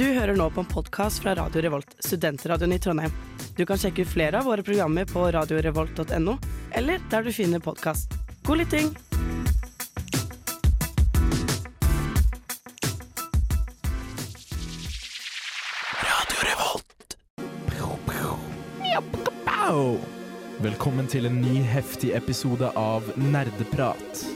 Du hører nå på en podkast fra Radio Revolt, studentradioen i Trondheim. Du kan sjekke ut flere av våre programmer på radiorevolt.no, eller der du finner podkast. God lytting! Velkommen til en ny heftig episode av Nerdeprat.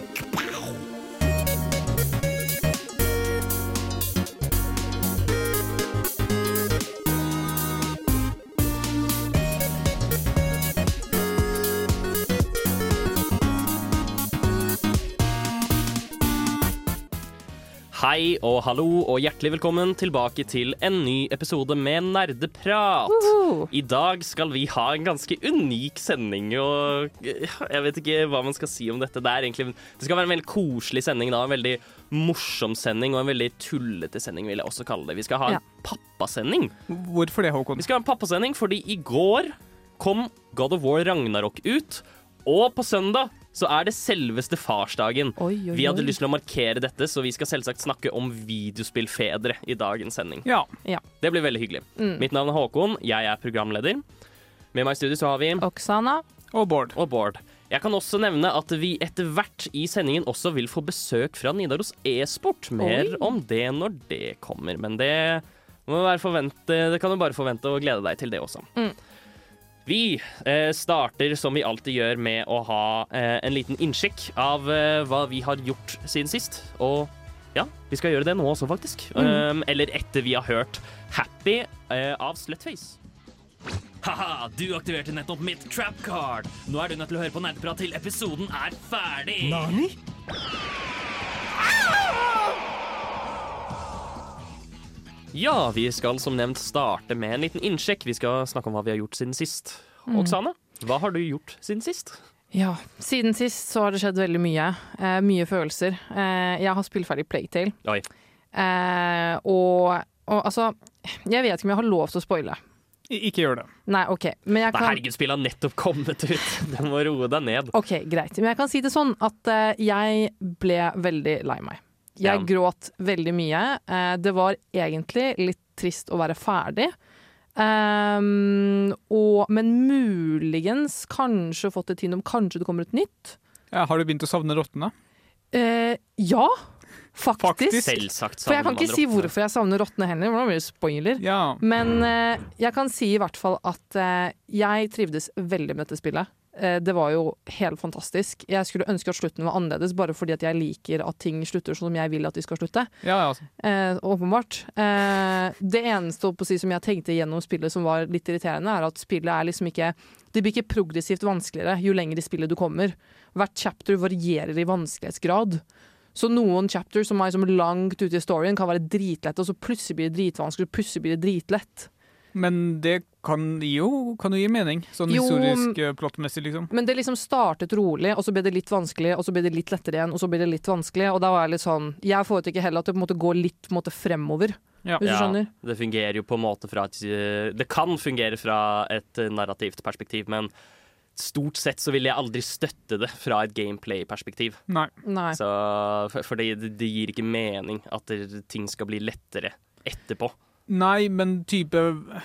Og hallo og hjertelig velkommen tilbake til en ny episode med Nerdeprat. I dag skal vi ha en ganske unik sending, og jeg vet ikke hva man skal si om dette. Det, er egentlig, det skal være en veldig koselig sending, da. En veldig morsom sending og en veldig tullete sending, vil jeg også kalle det. Vi skal ha en Ja. pappasending. Hvorfor det, Håkon? Vi skal ha en pappasending fordi i går kom God of War Ragnarok ut, og på søndag så er det selveste farsdagen. Oi, oi, Vi hadde lyst til å markere dette, så vi skal selvsagt snakke om videospillfedre i dagens sending. Ja. Det blir veldig hyggelig. Mm. Mitt navn er Håkon, jeg er programleder. Med meg i studio så har vi Oksana. Og Bård. og Bård. Jeg kan også nevne at vi etter hvert i sendingen også vil få besøk fra Nidaros e-sport. Mer Oi. om det når det kommer, men det må være forvente, det kan du bare forvente og glede deg til det også. Mm. Vi eh, starter som vi alltid gjør med å ha eh, en liten innsjekk av eh, hva vi har gjort siden sist. Og ja, vi skal gjøre det nå også, faktisk. Um, eller etter vi har hørt Happy av Slutface. Haha, du aktiverte nettopp mitt trap card. Nå er du nødt til å høre på nerdeprat til episoden er ferdig. Nani? Ja, vi skal som nevnt starte med en liten innsjekk. Vi skal snakke om hva vi har gjort siden sist. Mm. Oksane, hva har du gjort siden sist? Ja, siden sist så har det skjedd veldig mye. Eh, mye følelser. Eh, jeg har spilt ferdig Playtale. Oi. Eh, og, og altså Jeg vet ikke om jeg har lov til å spoile. Ikke gjør det. Nei, OK. Men jeg kan herregud, spillet har nettopp kommet ut. Du må roe deg ned. OK, greit. Men jeg kan si det sånn at eh, jeg ble veldig lei meg. Jeg gråt veldig mye. Eh, det var egentlig litt trist å være ferdig. Um, og, men muligens kanskje fått et hint om kanskje det kommer et nytt. Ja, har du begynt å savne rottene? Uh, ja, faktisk. Faktisk. Selvsagt For jeg kan ikke si rottene. hvorfor jeg savner rottene heller, det blir det spoiler. Ja. Men uh, jeg kan si i hvert fall at uh, jeg trivdes veldig med dette spillet. Eh, det var jo helt fantastisk. Jeg skulle ønske at slutten var annerledes, bare fordi at jeg liker at ting slutter sånn som jeg vil at de skal slutte. Ja, ja, altså. Eh, åpenbart. Eh, det eneste si, som jeg tenkte gjennom spillet som var litt irriterende, er at spillet er liksom ikke Det blir ikke progressivt vanskeligere jo lenger i spillet du kommer. Hvert chapter varierer i vanskelighetsgrad. Så noen chapter som er liksom langt ute i storyen, kan være dritlette, og så plutselig blir det dritvanskelig, og plutselig blir det dritlett. Men det kan jo, kan jo gi mening, sånn Jo, historisk eh, plottmessig, liksom. Men det liksom startet rolig, og så ble det litt vanskelig, og så ble det litt lettere igjen, og så ble det litt vanskelig, og da var jeg litt sånn Jeg foretrekker heller at det på en måte går litt på en måte fremover, Ja. hvis du skjønner. Det fungerer jo på en måte fra et eh, Det kan fungere fra et eh, narrativt perspektiv, men stort sett så vil jeg aldri støtte det fra et gameplay-perspektiv. Nei. Nei. Så for- det, det gir ikke mening at ting skal bli lettere etterpå. Nei, men type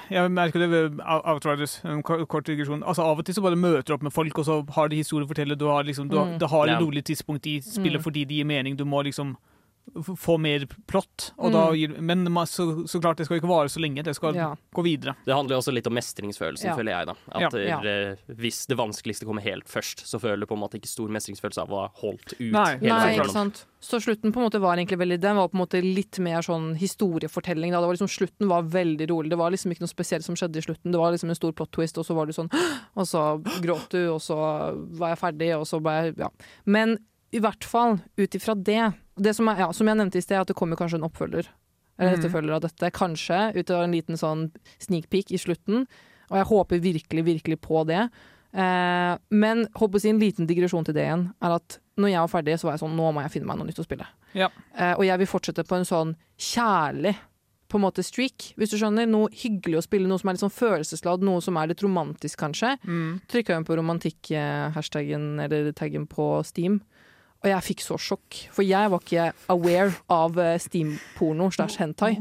Jeg merker det ved Outriders, en kort digresjon. Altså Av og til så bare møter du opp med folk, og så har de historie å fortelle. Du har liksom, du, har- Mm. det har et rolig tidspunkt i spillet Mm. fordi det gir mening. Du må liksom få mer plott. Og da Mm. gir, men så, så klart, det skal ikke vare så lenge. Det skal Ja. gå videre. Det handler jo også litt om mestringsfølelsen, Ja. føler jeg. da At Ja. eh, Hvis det vanskeligste kommer helt først, så føler du på en måte ikke stor mestringsfølelse av å ha holdt ut. Nei. hele Nei, ikke sant. Så slutten på en måte var egentlig veldig Den var på en måte litt mer sånn historiefortelling. Da. Det var liksom, slutten var veldig rolig. Det var liksom ikke noe spesielt som skjedde i slutten. Det var liksom en stor plot twist, og så var du sånn Og så gråt du, og så var jeg ferdig, og så ble jeg Ja. Men i hvert fall ut ifra det, det som, er, ja, som jeg nevnte i sted, at det kommer kanskje en oppfølger. Eller Mhm. etterfølger av dette. Kanskje ut av en liten sånn sneak peek i slutten. Og jeg håper virkelig, virkelig på det. Eh, men håper å si en liten digresjon til det igjen, er at når jeg var ferdig, så var jeg sånn nå må jeg finne meg noe nytt å spille. Ja. Eh, og jeg vil fortsette på en sånn kjærlig på en måte streak, hvis du skjønner. Noe hyggelig å spille, noe som er litt sånn følelsesladd, noe som er litt romantisk kanskje. Mm. Trykka inn på romantikk-hashtagen eller taggen på Steam. Og jeg fikk så sjokk, for jeg var ikke aware av steamporno Steam-porno slash hentai.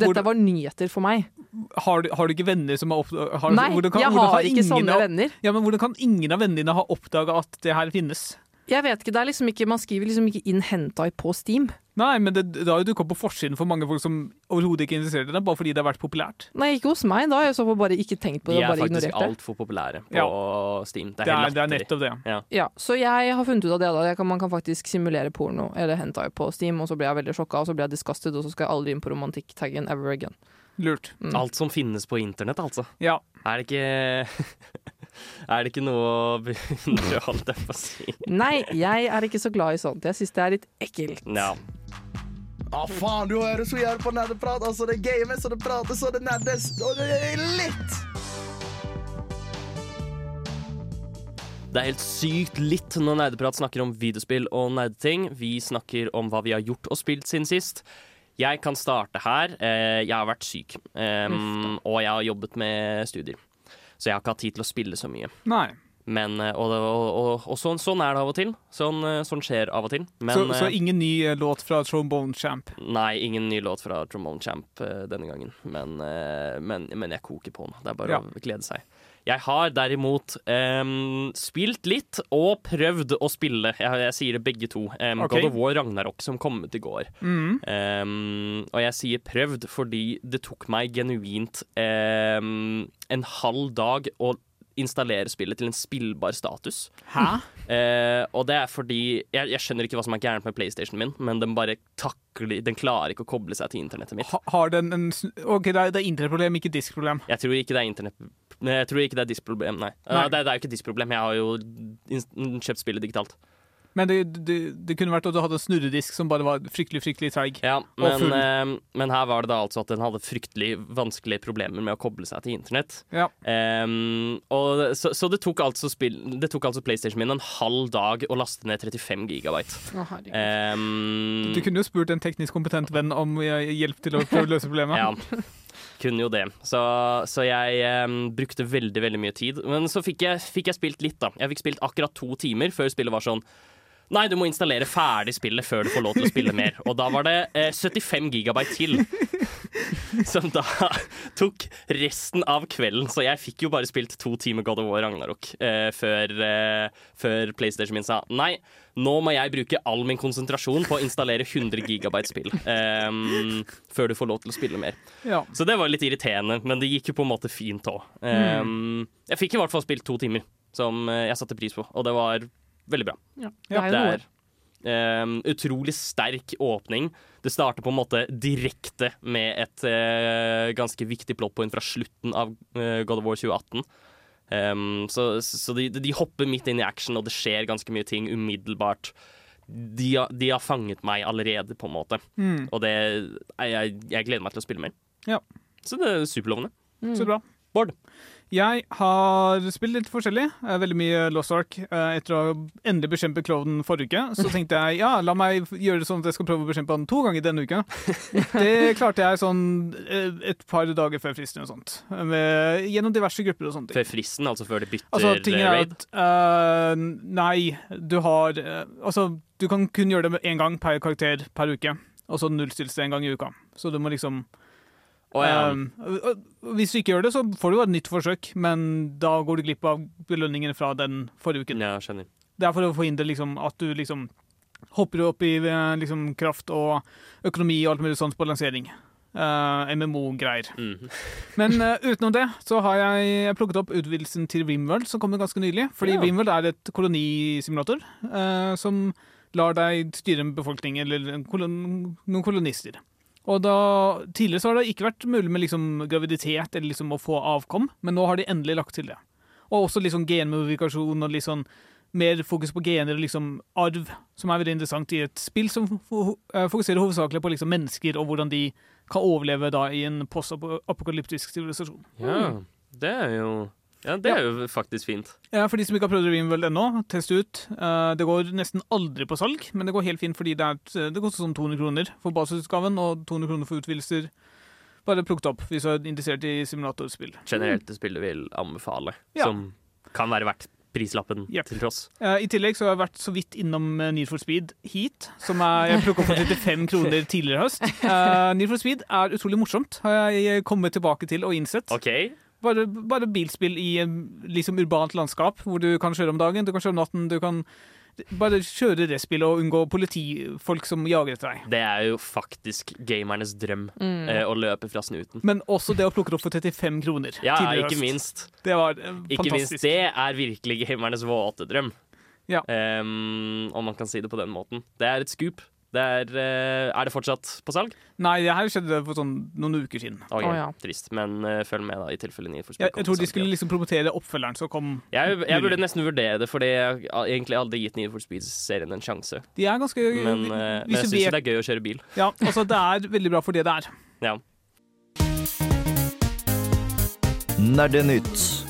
Dette var nyheter for meg. har, du, har du ikke venner som har oppdaga Nei, jeg har ikke sånne venner. Ja, men Hvordan kan ingen av vennene dine ha oppdaga at det her finnes? Jeg vet ikke, det er liksom ikke, Man skriver liksom ikke inn hentai på Steam. Nei, men det, det har jo dukka opp på forsiden for mange folk som overhodet ikke er interessert i det, bare fordi det har vært populært. Nei, ikke hos meg. Da har jeg så bare ikke tenkt på det. er bare faktisk ignorert det. altfor populære på Ja. Steam. Det Det er er, det er nettopp det. Ja, Så jeg har funnet ut av det. da jeg kan, Man kan faktisk simulere porno eller hentai på Steam, og så blir jeg veldig sjokka, og så blir jeg disgusted, og så skal jeg aldri inn på romantikk-taggen ever again. Lurt. Mm. Alt som finnes på internett, altså. Ja. Er det ikke Er det ikke noe å beundre, holdt jeg på å si? Nei, jeg er ikke så glad i sånt. Jeg syns det er litt ekkelt. Ja. Ja, faen, du hører så jævlig på nerdeprat. Altså, det games, og det prates, og det nerdes, og det er litt. Det er helt sykt litt når Nerdeprat snakker om videospill og nerdeting. Vi snakker om hva vi har gjort og spilt siden sist. Jeg kan starte her. Eh, Jeg har vært syk, um, og jeg har jobbet med studier. Så jeg har ikke hatt tid til å spille så mye. Nei. Men, eh, og og, og, og sånn, sånn er det av og til. Sånn, eh, sånn skjer av og til. Men så, så eh, ingen ny låt fra Trombone Champ. nei, ingen ny låt fra Trombone Champ denne gangen. Men, men, men jeg koker på nå. Det er bare Ja. å glede seg. Jeg har derimot um, spilt litt og prøvd å spille. Jeg, jeg sier det begge to. um, okay. God of War Ragnarok som kom ut i går. Mm. Um, og jeg sier prøvd fordi det tok meg genuint en halv dag å installere spillet til en spillbar status. Hæ? Eh, og det er fordi jeg, jeg skjønner ikke hva som er gærent med PlayStation min, men den bare takler Den klarer ikke å koble seg til internettet mitt. Ha, har den en OK, det er, det er internettproblem, ikke diskproblem. Jeg tror ikke det er internett Jeg tror ikke det er diskproblem, nei. Nei. Ja, det, det er jo ikke diskproblem. Jeg har jo kjøpt spillet digitalt. Men det, det, det kunne vært at du hadde en snurredisk som bare var fryktelig fryktelig treig. Ja, men, eh, men her var det da altså at den hadde fryktelig vanskelige problemer med å koble seg til internett. Ja. Um, og så, så det tok altså spill, Det tok altså PlayStation min en halv dag å laste ned 35 gigabyte. Å, herregud. Du kunne jo spurt en teknisk kompetent venn om hjelp til å prøve å løse problemet. Ja, kunne jo det. Så, så jeg um, brukte veldig veldig mye tid. Men så fikk jeg, fikk jeg spilt litt, da. Jeg fikk spilt akkurat to timer før spillet var sånn Nei, du må installere ferdig spillet før du får lov til å spille mer. Og da var det eh, 75 gigabyte til. Som da tok resten av kvelden. Så jeg fikk jo bare spilt to timer God of War Ragnarok eh, før, eh, før PlayStation min sa nei, nå må jeg bruke all min konsentrasjon på å installere 100 gigabyte spill. em, før du får lov til å spille mer. Ja. Så det var litt irriterende, men det gikk jo på en måte fint òg. Jeg fikk i hvert fall spilt to timer, som eh, jeg satte pris på, og det var veldig bra. Det er Det jo noe. er em, utrolig sterk åpning. Det starter på en måte direkte med et uh, ganske viktig plotpoint fra slutten av uh, God of War 2018. Um, så så de, de hopper midt inn i action, og det skjer ganske mye ting umiddelbart. De, har- de har fanget meg allerede, på en måte. Mm. Og det, jeg, jeg gleder meg til å spille mer. Ja. Så det er superlovende. Så bra. Bård? Jeg har spilt litt forskjellig. Veldig mye Lost Ark. Eh, Etter å ha endelig bekjempet klovnen forrige uke, så tenkte jeg ja, la meg gjøre det sånn at jeg skal prøve å bekjempe han to ganger denne uka. Det klarte jeg sånn eh, et par dager før fristen og sånt. Med, gjennom diverse grupper og sånne ting. Før fristen, altså før det bytter Altså, ting er at eh, Nei, du har uh, Altså, du kan kun gjøre det én gang per karakter per uke. Og så nullstilles det en gang i uka. Så du må liksom Å, ja. Um, hvis du ikke gjør det, så får du jo et nytt forsøk, men da går du glipp av belønningen fra den forrige uken. ja, skjønner. Det er for å forhindre liksom, at du liksom hopper opp i eh, liksom, kraft og økonomi og alt mulig sånt på lansering. Uh, MMO-greier. Mm. Men uh, utenom det så har jeg plukket opp utvidelsen til Rimworld, som kommer ganske nylig. Fordi Ja. Rimworld er et kolonisimulator uh, som lar deg styre en befolkning, eller en kolon noen kolonister. Og da, Tidligere så har det ikke vært mulig med liksom graviditet eller liksom å få avkom, men nå har de endelig lagt til det. Og også liksom genmodifikasjon og sånn mer fokus på gener og liksom arv, som er veldig interessant i et spill som eh, fokuserer hovedsakelig på liksom mennesker og hvordan de kan overleve da i en postapokalyptisk sivilisasjon. Ja, det er jo Ja, det er jo faktisk fint. Ja, For de som ikke har prøvd Dreamworld ennå, test ut. Eh, det går nesten aldri på salg, men det går helt fint fordi det, er, et- det koster sånn 200 kroner for basisutgaven og 200 kroner for utvidelser. Bare plukket opp hvis du er interessert i simulatorspill. Generelt det spillet vil anbefale. Ja. Som kan være verdt prislappen yep. til tross. Uh, I tillegg så har jeg vært så vidt innom eh, Need for Speed Heat, som er, jeg plukket opp for 35 kroner tidligere i høst. Uh, Need for Speed er utrolig morsomt, har jeg kommet tilbake til og innsett. OK? Bare, bare bilspill i eh, liksom urbant landskap, hvor du kan kjøre om dagen, du kan kjøre om natten, du kan bare kjøre det spillet og unngå politifolk som jager etter deg. Det er jo faktisk gamernes drøm Mm. eh, å løpe fra snuten. Men også det å plukke det opp for 35 kroner Ja, tidligere ikke minst. Det var eh, Ikke minst det er virkelig gamernes våte drøm. Ja. Um, om man kan si det på den måten. Det er et scoop. Det er, eh, er det fortsatt på salg? Nei, det her skjedde for sånn noen uker siden. Okay. Oh, ja. Trist, men uh, følg med da, i tilfelle ni Jeg, jeg tror de skulle liksom promotere oppfølgeren som kom jeg, jeg burde nesten vurdere det, fordi jeg har egentlig aldri gitt Need for Speed-serien en sjanse. De er ganske Men, uh, men jeg syns vet- det er gøy å kjøre bil. Ja, altså det er veldig bra for det det er. Ja. Nerdenytt.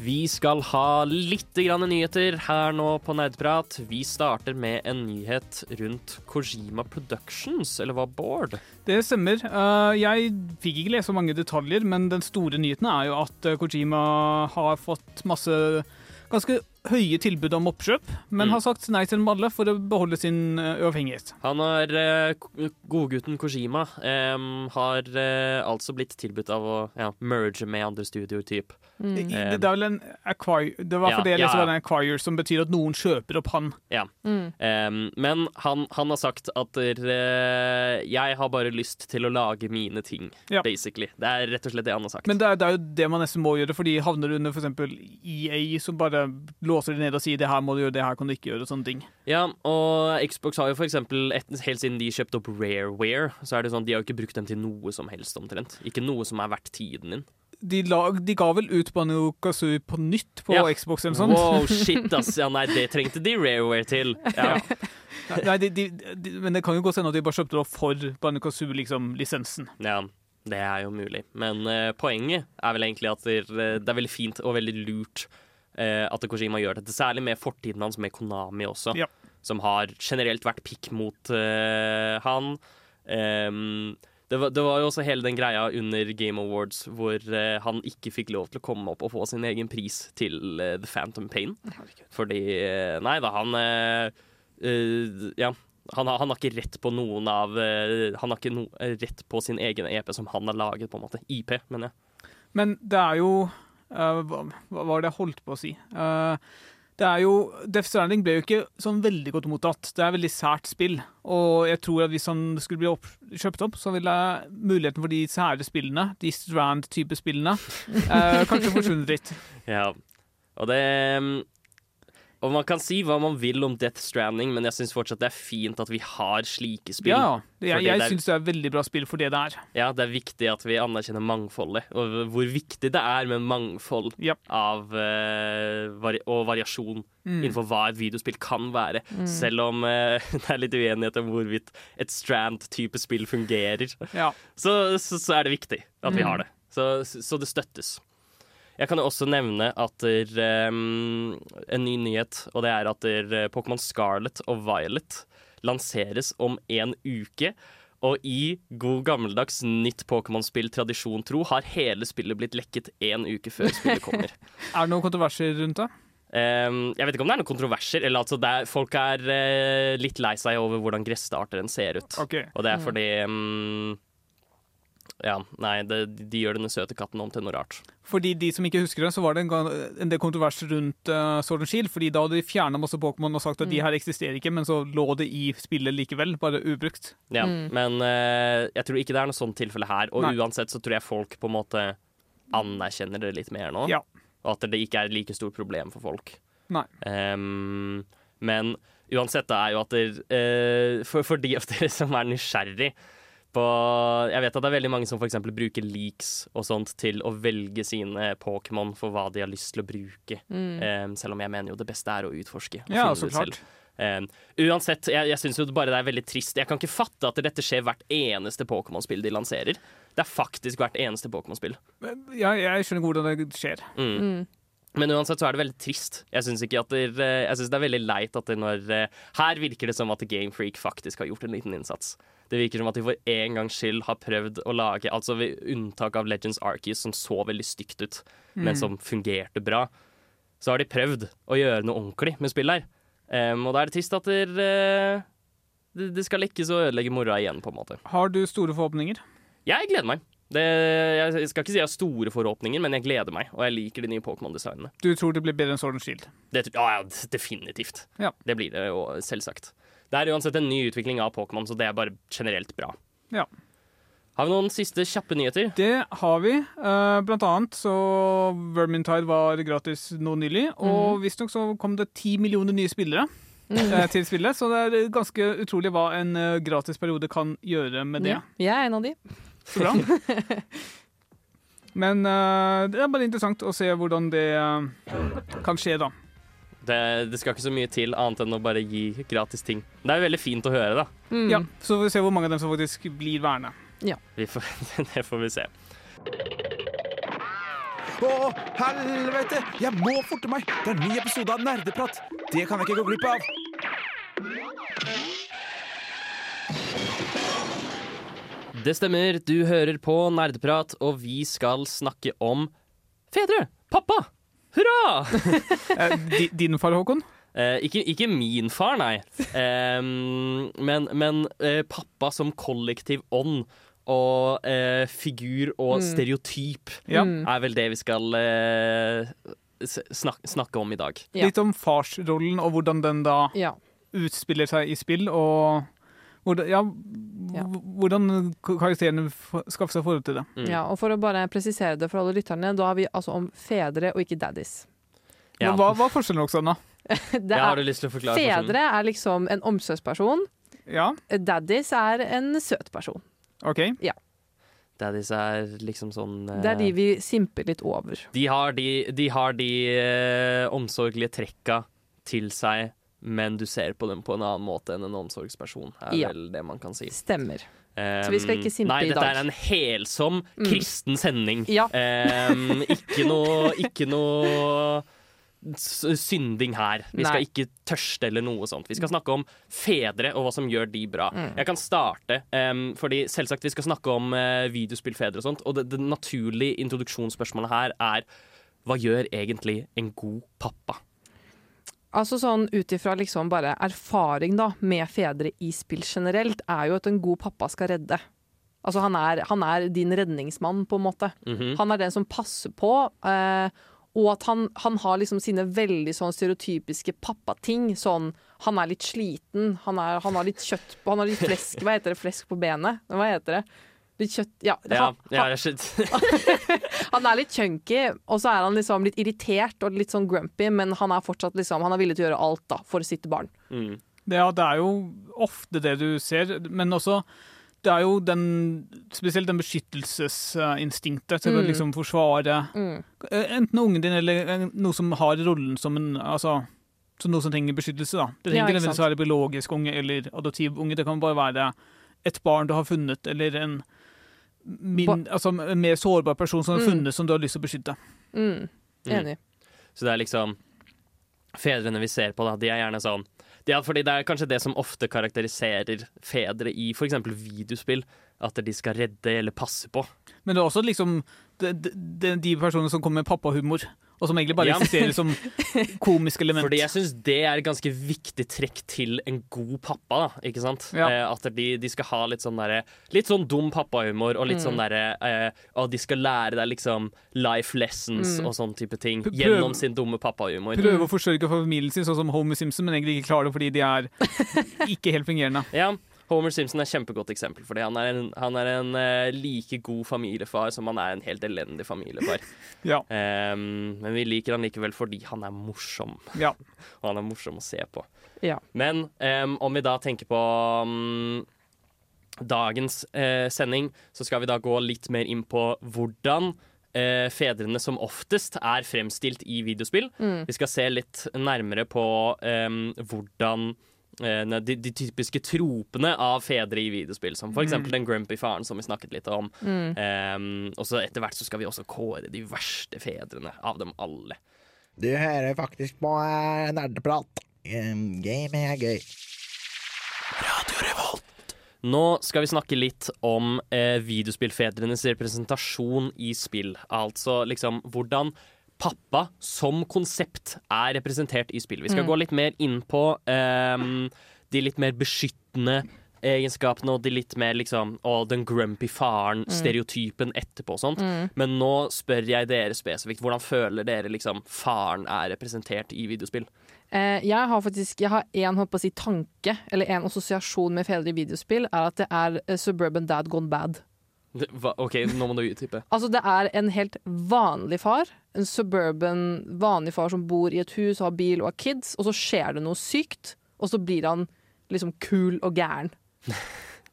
Vi skal ha litt grann nyheter her nå på Nerdprat. Vi starter med en nyhet rundt Kojima Productions, eller hva, Bård? Det stemmer. Eh, jeg fikk ikke lese så mange detaljer, men den store nyheten er jo at eh, Kojima har fått masse ganske høye tilbud om oppkjøp, men Mm. har sagt nei til dem alle for å beholde sin eh, uavhengighet. Han har eh, Godgutten Kojima eh, har eh, altså blitt tilbudt av å ja, merge med andre studioer, typ. Mm. Det, det er vel en acquire, det var Ja, for det jeg ja, leste ja. var en acquire, som betyr at noen kjøper opp han. Mm. Em, men han, han har sagt at eh, jeg har bare lyst til å lage mine ting, Ja. basically. Det er rett og slett det han har sagt. Men det er, det er jo det man nesten må gjøre, fordi havner du under f.eks. EA, som bare låser de ned og sier det her må du gjøre, det her kan du ikke gjøre, og sånne ting. Ja, og Xbox har jo for eksempel, helt siden de kjøpte opp Rareware, så er det sånn, de har jo ikke brukt dem til noe som helst omtrent. Ikke noe som er verdt tiden din. De, lag, de ga vel ut Banjo Kazooie på nytt på Ja. Xbox eller noe sånt. Wow, shit ass. Ja, nei, det trengte de Rareware til. Ja. Nei, de, de, men det kan jo godt hende at de bare kjøpte det for Banjo Kazooie, liksom, ja, det er jo mulig. Men uh, poenget er vel egentlig at det, er- det er veldig fint og veldig lurt eh, at Kojima gjør dette. Særlig med fortiden hans med Konami også, Ja. som har generelt vært pikk mot eh, han. Um, det, var, det var jo også hele den greia under Game Awards hvor eh, han ikke fikk lov til å komme opp og få sin egen pris til eh, The Phantom Pain. Fordi eh, Nei da, han eh, Ja. Han har, han har ikke rett på noen av Han har ikke no, rett på sin egen EP som han har laget, på en måte. IP, mener jeg. Men det er jo hva, hva var det jeg holdt på å si? Eh, det er jo Death Stranding ble jo ikke sånn veldig godt mottatt. Det er veldig sært spill. Og jeg tror at hvis han skulle bli opp, kjøpt opp, så ville muligheten for de sære spillene, de Strand-type spillene, eh, kanskje forsvunnet litt. Ja. Og det mm, Og man kan si hva man vil om Death Stranding, men jeg syns fortsatt det er fint at vi har slike spill. Ja, det, jeg, jeg det er- syns det er veldig bra spill for det det er. Ja, det er viktig at vi anerkjenner mangfoldet, og hvor viktig det er med mangfold Ja. av, uh, vari og variasjon Mm. innenfor hva et videospill kan være. Selv om uh, det er litt uenighet om hvorvidt et Strand-type spill fungerer, Ja. så, så, så er det viktig at vi har det. Så, så det støttes. Jeg kan jo også nevne at der, um, en ny nyhet, og det er at der, eh, Pokémon Scarlet og Violet lanseres om en uke. Og i god gammeldags nytt Pokémon-spill tradisjon tro har hele spillet blitt lekket én uke før spillet kommer. Er det noen kontroverser rundt det? Um, jeg vet ikke om det er noen kontroverser. Eller altså er, folk er uh, litt lei seg over hvordan gresstarteren ser ut. Okay. Og det er fordi mm, Ja, nei, det, de gjør denne søte katten om til noe rart. Fordi de som ikke husker det, så var det en, gang, en del kontrovers rundt uh, Sword and Shield. Fordi da hadde de fjerna masse Pokémon og sagt at de her eksisterer ikke, men så lå det i spillet likevel, bare ubrukt. Ja, Men uh, jeg tror ikke det er noe sånt tilfelle her. Og Nei. uansett så tror jeg folk på en måte anerkjenner det litt mer nå. Ja. Og at det ikke er et like stort problem for folk. Nei. Um, men uansett det er jo at det, uh, for, for de av dere som er nysgjerrig på Jeg vet at det er veldig mange som f.eks. bruker leaks og sånt til å velge sine Pokémon for hva de har lyst til å bruke. Em, selv om jeg mener jo det beste er å utforske. og Ja, finne så det klart. selv. Um, uansett, jeg, jeg syns jo bare det er veldig trist. Jeg kan ikke fatte at dette skjer hvert eneste Pokémon-spill de lanserer. Det er faktisk hvert eneste Pokémon-spill. Ja, jeg skjønner hvordan det skjer. Mm. Men uansett så er det veldig trist. Jeg syns det, synes det er veldig leit at det når eh, Her virker det som at Game Freak faktisk har gjort en liten innsats. Det virker som at de for en gangs skyld har prøvd å lage Altså ved unntak av Legends Archies, som så veldig stygt ut, men som fungerte bra, så har de prøvd å gjøre noe ordentlig med spillet her. Um, og da er det trist at der, eh, det, det skal lekkes og ødelegge moroa igjen, på en måte. Har du store forhåpninger? Jeg gleder meg. Det, jeg skal ikke si jeg har store forhåpninger, men jeg gleder meg. Og jeg liker de nye Pokémon-designene. Du tror det blir bedre enn Sword and Shield? Det, ja, definitivt. Ja. Det blir det jo selvsagt. Det er uansett en ny utvikling av Pokémon, så det er bare generelt bra. Ja. Har vi noen siste kjappe nyheter? Det har vi. Eh, blant annet så Vermintide var gratis nå nylig, og visstnok så kom det ti millioner nye spillere eh, til spillet, så det er ganske utrolig hva en gratis gratisperiode kan gjøre med det. Ja, jeg er en av de. Så bra. Men eh, det er bare interessant å se hvordan det eh, kan skje, da. Det, det skal ikke så mye til annet enn å bare gi gratis ting. Det er veldig fint å høre, da. Mm. Ja, Så får vi se hvor mange av dem som faktisk blir værende. Vi får, det får vi se. Å, helvete! Jeg må forte meg! Det er en ny episode av Nerdeprat! Det kan jeg ikke gå glipp av! Det stemmer, du hører på Nerdeprat, og vi skal snakke om fedre. Pappa! Hurra! Eh, din far, Håkon? Eh, ikke, ikke min far, nei. Eh, men men eh, pappa som kollektiv ånd og eh, figur og Mm. stereotyp Ja. Mm. er vel det vi skal eh, snak snakke om i dag. Ja. Litt om farsrollen og hvordan den da Ja. utspiller seg i spill, og hvordan, ja, Ja. hvordan karakterene skaffer seg forhold til det. Mm. ja. Og for å bare presisere det for alle lytterne, da har vi altså om fedre og ikke daddies. Ja. Men Hva hva er forskjellen, Oksana? Det Ja, har er, du lyst til å forklare fedre er liksom en omsorgsperson. Ja, Daddies er en søt person. OK. Ja. Daddies er liksom sånn eh, Det er de vi simper litt over. De har de, de, har de eh, omsorgelige trekka til seg, men du ser på dem på en annen måte enn en omsorgsperson, er Ja. vel det man kan si. Stemmer. Um, vi skal ikke simpe nei, i dette er en helsom Mm. kristen sending. Ja. Um, ikke noe, ikke noe synding her. Vi skal ikke tørste eller noe sånt. Vi skal snakke om fedre og hva som gjør de bra. Mm. Jeg kan starte, um, fordi selvsagt vi skal snakke om uh, videospillfedre og sånt, og det, det naturlige introduksjonsspørsmålet her er hva gjør egentlig en god pappa? Altså sånn ut ifra liksom bare erfaring da, med fedre i spill generelt, er jo at en god pappa skal redde. Altså han er, han er din redningsmann, på en måte. Mhm. Han er den som passer på. Eh, og at han, han har liksom sine veldig sånn stereotypiske pappating. Sånn han er litt sliten, han, er, han har litt kjøtt på Han har litt flesk Hva heter det? Flesk på benet? Hva heter det? Litt kjøtt Ja. Ja, Han, ja, skjønner. han er litt chunky, og så er han liksom litt irritert og litt sånn grumpy, men han er fortsatt liksom Han er villig til å gjøre alt da for sitt barn. Mm. Ja, det er jo ofte det du ser, men også det er jo den, spesielt den beskyttelsesinstinktet til å Mm. liksom forsvare Mm. eh, enten ungen din eller eh, noe som har rollen som en altså, som noe som trenger beskyttelse. da. Det Ja, trenger ja, ikke nødvendigvis være biologisk unge eller adoptiv unge. Det kan bare være et barn du har funnet, eller en, min, altså, en mer sårbar person som har Mm. funnet som du har lyst til å beskytte. Mm. Enig. Så det er liksom Fedrene vi ser på, da, de er gjerne sånn ja, fordi Det er kanskje det som ofte karakteriserer fedre i f.eks. videospill. At de skal redde eller passe på. Men det er også liksom de, de, de personene som kommer med pappahumor, og som egentlig bare Ja. eksisterer som komisk element. Fordi jeg syns det er et ganske viktig trekk til en god pappa. da, ikke sant? Ja. Eh, at de, de skal ha litt sånn derre Litt sånn dum pappahumor, og litt Mm. sånn derre eh, Og de skal lære deg liksom life lessons Mm. og sånn type ting Prøv- gjennom sin dumme pappahumor. Prøve å forsørge familien sin, sånn som Homer Simpson, men egentlig ikke klarer det fordi de er ikke helt fungerende. Ja, Homer Simpson er et kjempegodt eksempel, fordi han er en, han er en uh, like god familiefar som han er en helt elendig familiefar. Ja. um, men vi liker han likevel fordi han er morsom, Ja. og han er morsom å se på. Ja. Men um, om vi da tenker på um, dagens uh, sending, så skal vi da gå litt mer inn på hvordan uh, fedrene som oftest er fremstilt i videospill. Mm. Vi skal se litt nærmere på em, hvordan de, de typiske tropene av fedre i videospill, som for eksempel den grumpy faren som vi snakket litt om. Mm. Um, og så etter hvert så skal vi også kåre de verste fedrene av dem alle. Du hører faktisk på eh, nerdeprat. Game er gøy. Nå skal vi snakke litt om eh, videospillfedrenes representasjon i spill. Altså liksom hvordan pappa som konsept er representert i spill. Vi skal Mm. gå litt mer inn på ehm, de litt mer beskyttende egenskapene og de litt mer liksom Å, den grumpy faren, stereotypen etterpå og sånt. Mm. Men nå spør jeg dere spesifikt. Hvordan føler dere liksom faren er representert i videospill? Eh, jeg har faktisk Jeg har én holdt på å si tanke, eller en assosiasjon med fedre i videospill, er at det er eh, Suburban Dad Gone Bad. Hva- OK, nå må du utdype. Altså Det er en helt vanlig far. En suburban vanlig far som bor i et hus, har bil og har kids, og så skjer det noe sykt, og så blir han liksom kul og gæren.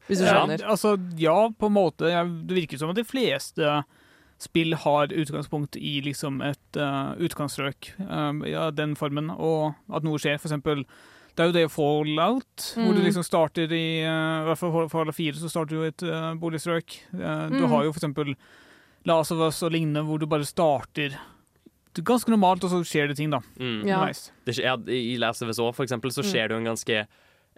Hvis du Ja, skjønner. altså, ja, på en måte. Det virker som at de fleste spill har utgangspunkt i liksom et uh, utgangsstrøk. uh, ja, den formen, og at noe skjer. For eksempel, det er jo det Fallout, hvor du Mm. liksom starter i uh, I hvert fall for Fallout 4 så starter du i et uh, boligstrøk. Uh, Du Mm. har jo for eksempel Last of Us og lignende, hvor du bare starter det er ganske normalt, og så skjer det ting, da. Mm. Ja. Nice. Det skjer, I Last of Us også, for eksempel, så Mm. skjer det jo en ganske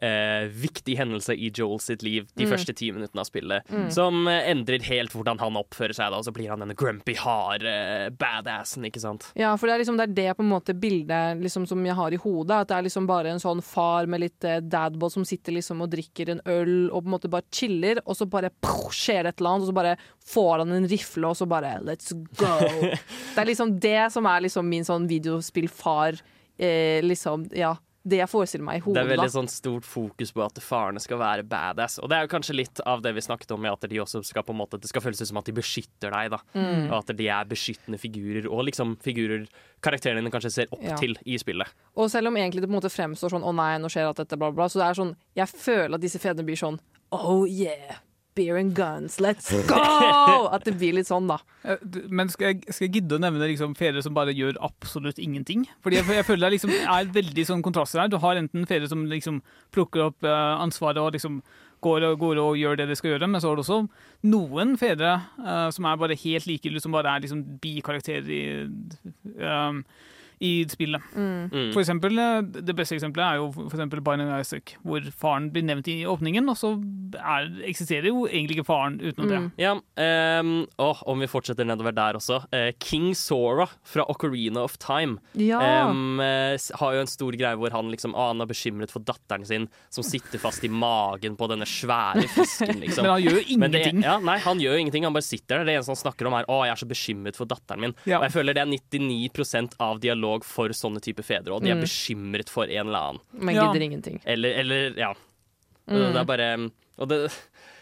eh, viktig hendelse i Joel sitt liv de Mm. første ti minuttene av spillet, Mm. som eh, endrer helt hvordan han oppfører seg. da, Og så blir han denne grumpy, harde badassen, ikke sant. Ja, for det er liksom det, er det på en måte bildet liksom, som jeg har i hodet. At det er liksom bare en sånn far med litt eh, dadbod som sitter liksom og drikker en øl og på en måte bare chiller, og så bare pow, skjer det et eller annet, og så bare får han en rifle, og så bare let's go. det er liksom det som er liksom min sånn videospillfar, eh, liksom, ja. Det jeg forestiller meg i hodet. Det er veldig sånn stort fokus på at farene skal være badass. Og det er jo kanskje litt av det vi snakket om, med at de også skal på en måte Det skal føles ut som at de beskytter deg, da. Mm. Og at de er beskyttende figurer, og liksom figurer karakterene dine kanskje ser opp Ja. til i spillet. Og selv om egentlig det på en måte fremstår sånn 'å nei, nå skjer alt dette', bla, bla, så det er sånn Jeg føler at disse fedrene blir sånn 'oh yeah'. Beer and guns, let's go! At det blir litt sånn, da. Eh, Men skal jeg, skal jeg gidde å nevne liksom fedre som bare gjør absolutt ingenting? Fordi jeg, jeg føler det liksom er veldig sånn kontraster her. Du har enten fedre som liksom plukker opp eh, ansvaret og liksom går og, går og gjør det de skal gjøre, men så har du også noen fedre uh, som er bare helt like, som bare er liksom bikarakterer i, eh, i spillet. Mm. Mm. For eksempel, eh, det beste eksempelet er jo for eksempel Binding Isaac, hvor faren blir nevnt i åpningen, og så er, eksisterer jo egentlig ikke faren utenom det. Mm. Ja, um, åh, om vi fortsetter nedover der også. Uh, King Sora fra Ocarina of Time Ja. um, uh, har jo en stor greie hvor han liksom ah, han er bekymret for datteren sin, som sitter fast i magen på denne svære fisken, liksom. Men han gjør jo ingenting. det- ja, nei, han gjør jo ingenting. Han bare sitter der. Det eneste han snakker om, er 'Å, jeg er så bekymret for datteren min'. Ja. Og jeg føler det er 99% av dialog for sånne type fedre. Og de er Mm. bekymret for en eller annen. Men Ja. gidder ingenting. Eller, eller ja. Mm. Det er bare Og det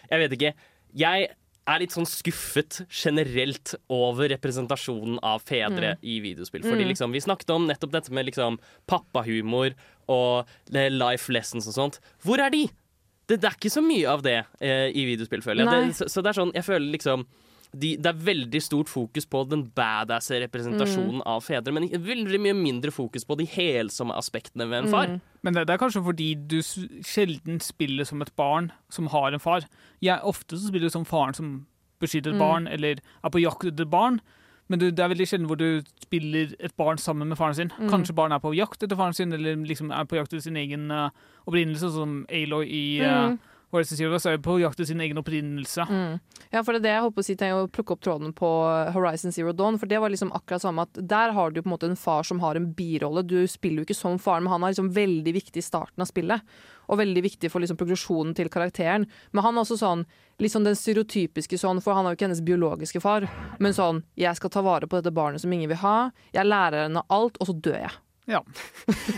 Jeg vet ikke. Jeg er litt sånn skuffet generelt over representasjonen av fedre i videospill. Fordi Mm. liksom, Vi snakket om nettopp dette med liksom pappahumor og life lessons og sånt. Hvor er de? Det, det er ikke så mye av det eh, i videospill, føler jeg. Det, så, så det er sånn, jeg føler liksom de, Det er veldig stort fokus på den badass representasjonen av fedre, men veldig mye mindre fokus på de helsomme aspektene ved en far. Mm. Men det, det er kanskje fordi du sjelden spiller som et barn som har en far. Jeg, ofte så spiller du som faren som beskytter et Mm. barn, eller er på jakt etter barn. Men du, det er veldig sjelden hvor du spiller et barn sammen med faren sin. Mm. Kanskje barnet er på jakt etter faren sin, eller liksom er på jakt etter sin egen uh, opprinnelse, sånn som Aloy i uh, Horizon Zero Dawn er jo på jakt etter sin egen opprinnelse. Mm. Ja, for det er det jeg holdt på å si tenk å plukke opp tråden på Horizon Zero Dawn. For det var liksom akkurat samme at der har du på en måte en far som har en birolle. Du spiller jo ikke som faren, men han er liksom veldig viktig i starten av spillet. Og veldig viktig for liksom progresjonen til karakteren. Men han er også sånn liksom den stereotypiske sånn, for han er jo ikke hennes biologiske far. Men sånn 'jeg skal ta vare på dette barnet som ingen vil ha', jeg lærer henne alt, og så dør jeg. Ja.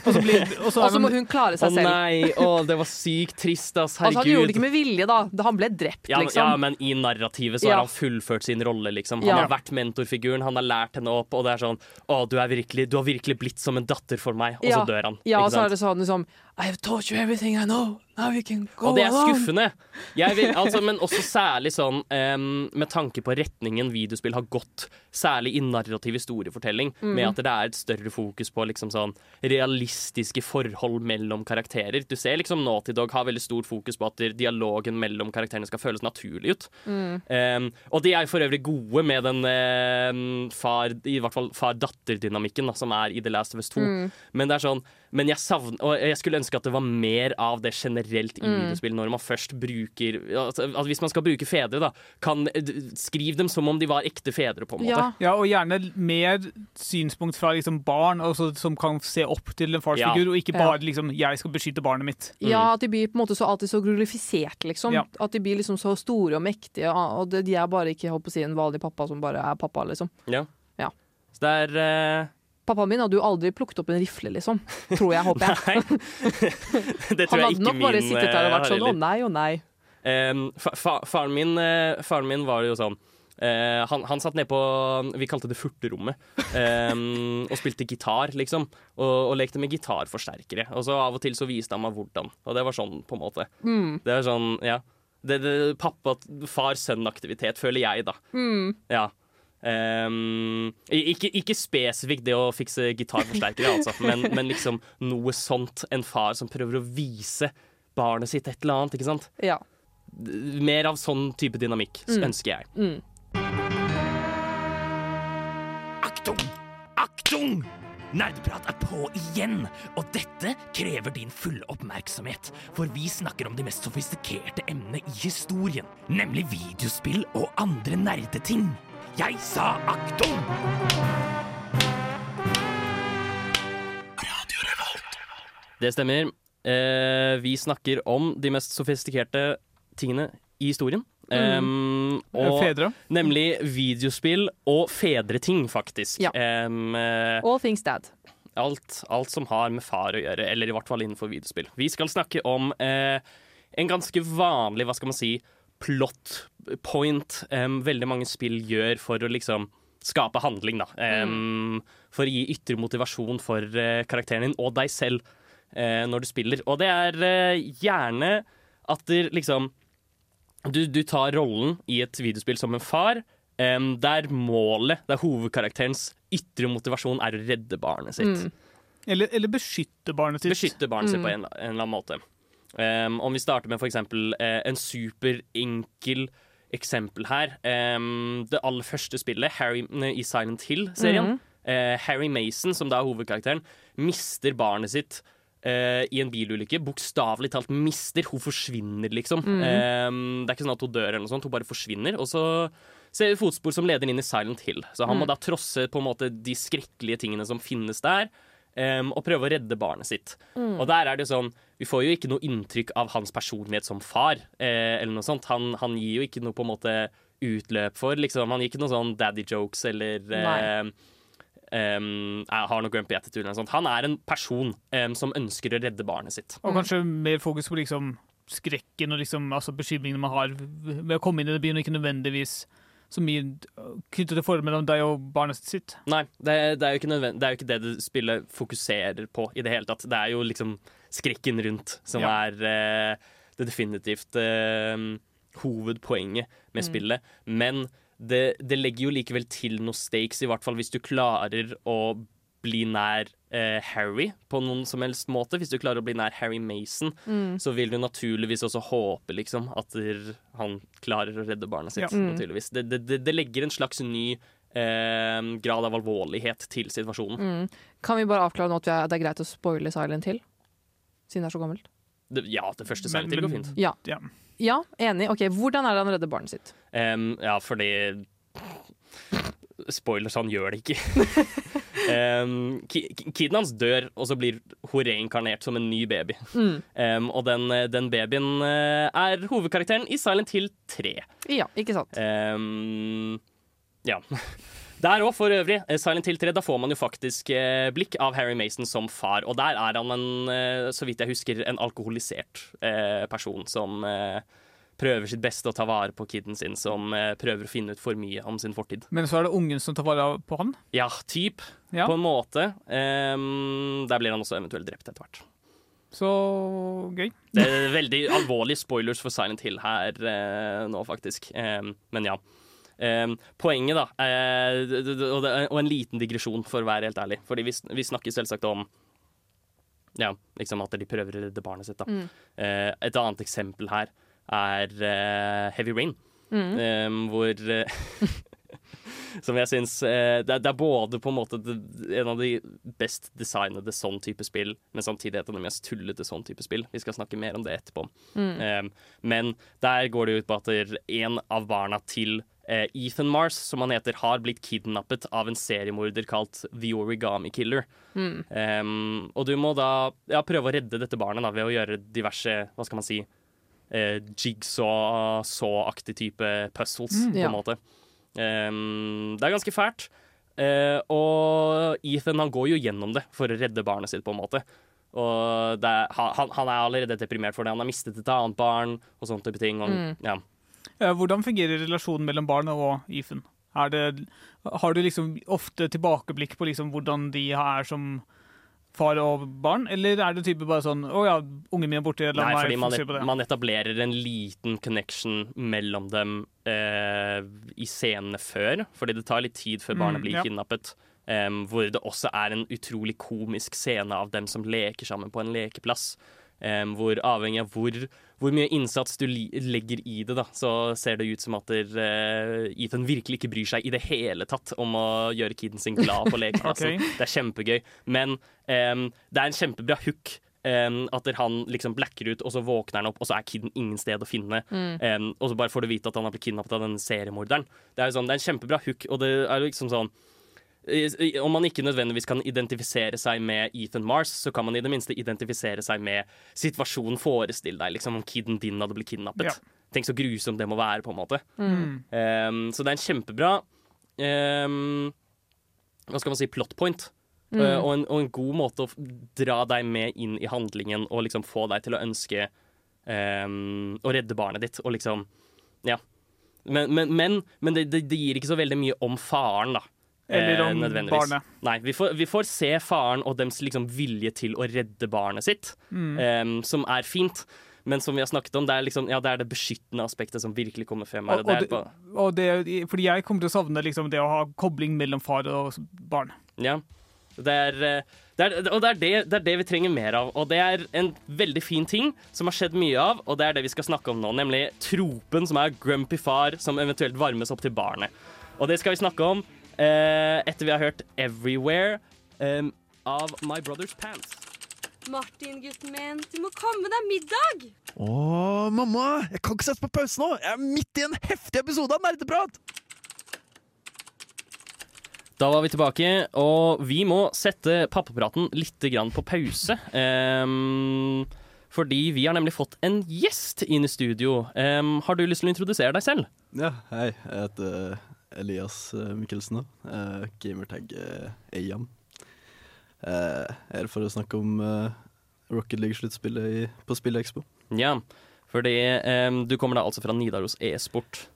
Og så blir, og så Og så må hun klare Å seg selv. nei, å, det var sykt trist, ass. Herregud. Altså, han gjorde det ikke med vilje, da. Han ble drept, Ja, liksom. ja, men i narrativet så Ja. har han fullført sin rolle, liksom. Han Ja. har vært mentorfiguren, han har lært henne opp, og det er sånn Å, du, er virkelig, du har virkelig blitt som en datter for meg, og Ja. så dør han. Ja, og så er det sånn liksom I have taught you everything I know. Now you can go Og det er skuffende. Vil, altså, men også særlig sånn um, med tanke på retningen videospill har gått, særlig i narrativ historiefortelling, Mm. med at det er et større fokus på liksom sånn realistiske forhold mellom karakterer. Du ser liksom Naughty Dog har veldig stort fokus på at dialogen mellom karakterene skal føles naturlig ut. Mm. Um, og de er for øvrig gode med den um, far, i hvert fall far-datter-dynamikken da, som er i The Last of Us 2. Mm. Men det er sånn men jeg savn, og jeg skulle ønske at det var mer av det generelt i Mm. videospill, når man først bruker altså, at Hvis man skal bruke fedre, da, kan, d- skriv dem som om de var ekte fedre, på en måte. Ja. Ja, og gjerne mer synspunkt fra liksom barn, altså, som kan se opp til en farsfigur, Ja. og ikke Ja. bare liksom 'jeg skal beskytte barnet mitt'. Ja, at de blir på en måte så alltid så glorifisert, liksom. Ja. At de blir liksom så store og mektige, og de er bare ikke holdt på å si, en vanlig pappa som bare er pappa, liksom. Ja. Ja. Så det er eh, Pappaen min hadde jo aldri plukket opp en rifle, liksom. Tror jeg, håper jeg. Nei. det tror Han hadde nok bare sittet der og vært eh, sånn å nei og nei. Um, fa fa faren, min, uh, faren min var jo sånn uh, han, han satt nede på Vi kalte det furterommet. Um, og spilte gitar, liksom. Og, og lekte med gitarforsterkere. Og så av og til så viste han meg hvordan. Og det var sånn, på en måte. Mm. Det er sånn, ja. Det, det, pappa, far-sønn-aktivitet, føler jeg, da. Mm. Ja. Um, ikke, ikke spesifikt det å fikse gitarforsterkere, altså, men, men liksom noe sånt. En far som prøver å vise barnet sitt et eller annet, ikke sant? Ja. Mer av sånn type dynamikk Mm. ønsker jeg. Mm. Aktung! Aktung! Nerdprat er på igjen, og dette krever din fulle oppmerksomhet. For vi snakker om de mest sofistikerte emnene i historien, nemlig videospill og andre nerdeting. Jeg sa Revolt Det stemmer. Eh, vi snakker om de mest sofistikerte tingene i historien. Um, og Fedre. Nemlig videospill og fedreting, faktisk. Ja. Um, All things dad. alt, alt som har med far å gjøre, eller i hvert fall innenfor videospill. Vi skal snakke om eh, en ganske vanlig, hva skal man si, plot point um, veldig mange spill gjør for å liksom skape handling, da. Em, For å gi ytre motivasjon for uh, karakteren din og deg selv uh, når du spiller. Og det er uh, gjerne at det liksom du, du tar rollen i et videospill som en far, um, der målet, der hovedkarakterens ytre motivasjon er å redde barnet sitt. Eller, eller beskytte barnet sitt. Beskytte barnet sitt på en, en eller annen måte. Um, om vi starter med for eksempel eh, en superenkel eksempel her. Um, det aller første spillet, Harry, uh, i Silent Hill-serien. eh, Harry Mason, som da er hovedkarakteren, mister barnet sitt eh, i en bilulykke. Bokstavelig talt mister. Hun forsvinner, liksom. Um, det er ikke sånn at hun dør, eller noe sånt, hun bare forsvinner. Og så ser vi fotspor som leder inn i Silent Hill. Så han må da trosse på en måte de skrekkelige tingene som finnes der. um, og prøve å redde barnet sitt. Og der er det sånn Vi får jo ikke noe inntrykk av hans personlighet som far. Eh, eller noe sånt Han, han gir jo ikke noe på en måte utløp for. Liksom. Han gir ikke noen sånn daddy jokes eller eh, um, har noe grumpy attitude eller noe sånt. Han er en person em, som ønsker å redde barnet sitt. Og kanskje mer fokus på liksom skrekken og liksom, altså bekymringene man har ved å komme inn i det byen, og ikke nødvendigvis så mye knyttet til forholdet mellom deg og barnet sitt. Nei, det, det, er jo ikke det er jo ikke det det spillet fokuserer på i det hele tatt. Det er jo liksom skrekken rundt som Ja. er eh, det definitivt eh, hovedpoenget med spillet. Men det, det legger jo likevel til noen stakes, i hvert fall hvis du klarer å bli nær eh, Harry på noen som helst måte. Hvis du klarer å bli nær Harry Mason, så vil du naturligvis også håpe liksom, at der- han klarer å redde barna sitt. Ja. naturligvis. Det, det, det, det legger en slags ny eh, grad av alvorlighet til situasjonen. Mm. Kan vi bare avklare nå at vi er, det er greit å spoile Silent Hill? Siden det er så gammelt. Det, ja, det første Men- Silent Hill går fint. Ja. Ja. ja, enig. Ok, Hvordan er det han redder barnet sitt? Um, ja, fordi Spoilers, han gjør det ikke. um, ki- ki- kiden hans dør, og så blir hun reinkarnert som en ny baby. Em, og den, den babyen eh, er hovedkarakteren i Silent Hill 3. Ja, ikke sant? Um, ja. Der òg, for øvrig. eh, Silent Hill 3, da får man jo faktisk eh, blikk av Harry Mason som far. Og der er han en, eh, så vidt jeg husker, en alkoholisert person som prøver sitt beste å ta vare på kiden sin, som prøver å finne ut for mye om sin fortid. Men så er det ungen som tar vare på han. Ja, typ. Ja. På en måte. Der blir han også eventuelt drept etter hvert. Så gøy. Det er veldig alvorlige spoilers for Silent Hill her nå, faktisk. Men ja. Em, poenget, da, eh, og, det, og en liten digresjon, for å være helt ærlig. Fordi vi, vi snakker selvsagt om ja, liksom at de prøver å redde barnet sitt. Da. Eh, et annet eksempel her er eh, Heavy Rain. Em, hvor eh, som jeg syns eh, det, er- det er både på en måte det, en av de best designede sånn type spill, men samtidig et av de mest tullete sånn type spill. Vi skal snakke mer om det etterpå. Eh, men der går det ut på at en av barna til eh, Ethan Mars, som han heter, har blitt kidnappet av en seriemorder kalt The Origami Killer. Um, og du må da ja, prøve å redde dette barnet da, ved å gjøre diverse Hva skal man si eh, jigsaw-aktig type puzzles, på ja. en måte. Um, det er ganske fælt. Uh, og Ethan han går jo gjennom det for å redde barnet sitt, på en måte. Og er, han, han er allerede deprimert for det. han har mistet et annet barn og sånne type ting. Og, ja. Eh, Hvordan fungerer relasjonen mellom barnet og Ethan? Det, har du liksom ofte tilbakeblikk på liksom hvordan de er som far og barn, eller er det type bare sånn 'Å ja, ungen min er borte, la Nei, meg fordi man, på det'? man etablerer en liten connection mellom dem eh, i scenene før, fordi det tar litt tid før barnet Mm, blir ja. kidnappet. Um, hvor det også er en utrolig komisk scene av dem som leker sammen på en lekeplass. Um, hvor avhengig av hvor, hvor mye innsats du legger i det, da, så ser det ut som at der, eh, Ethan virkelig ikke bryr seg i det hele tatt om å gjøre kiden sin glad på lekeplassen. okay. Det er kjempegøy. Men um, det er en kjempebra hook. Um, at han liksom blacker ut, og så våkner han opp, og så er kiden ingen sted å finne. Em, og så bare får du vite at han har blitt kidnappet av den seriemorderen. Det er, jo sånn, det er en kjempebra hook, og det er jo liksom sånn om man ikke nødvendigvis kan identifisere seg med Ethan Mars, så kan man i det minste identifisere seg med situasjonen. Forestill deg liksom om kiden din hadde blitt kidnappet. Ja. Tenk så grusomt det må være, på en måte. Mm. Um, så det er en kjempebra um, Hva skal man si plot point. Uh, og, en, og en god måte å dra deg med inn i handlingen og liksom få deg til å ønske um, å redde barnet ditt. Og liksom Ja. Men, men, men, men det, det, det gir ikke så veldig mye om faren, da. Eller Eh, om barnet. Nei, vi får, vi får se faren og dems liksom vilje til å redde barnet sitt, Mm. em, som er fint. Men som vi har snakket om, det er, liksom, ja, det, er det beskyttende aspektet som virkelig kommer frem her. Og, Og det og, det, fordi jeg kommer til å savne liksom det å ha kobling mellom far og barn. ja. Det er, eh, er, og det er det vi trenger mer av. Og det er en veldig fin ting som har skjedd mye av, og det er det vi skal snakke om nå, nemlig tropen som er grumpy far som eventuelt varmes opp til barnet. Og det skal vi snakke om eh, etter vi har hørt 'Everywhere' um, av My Brother's Pants. Martin, gutten min, du må komme deg middag! Å, mamma! Jeg kan ikke sette på pause nå! Jeg er midt i en heftig episode av Nerdeprat! Da var vi tilbake, og vi må sette pappapraten litt på pause. Um, fordi vi har nemlig fått en gjest inn i studio. Um, har du lyst til å introdusere deg selv? Ja, hei. Jeg heter Elias eh, Mikkelsen. Uh, gamertag uh, Eyam. Eh, er det for å snakke om eh, Rocket League-sluttspillet på Spillekspo. Ja, fordi ehm, du kommer da altså fra Nidaros e-sport.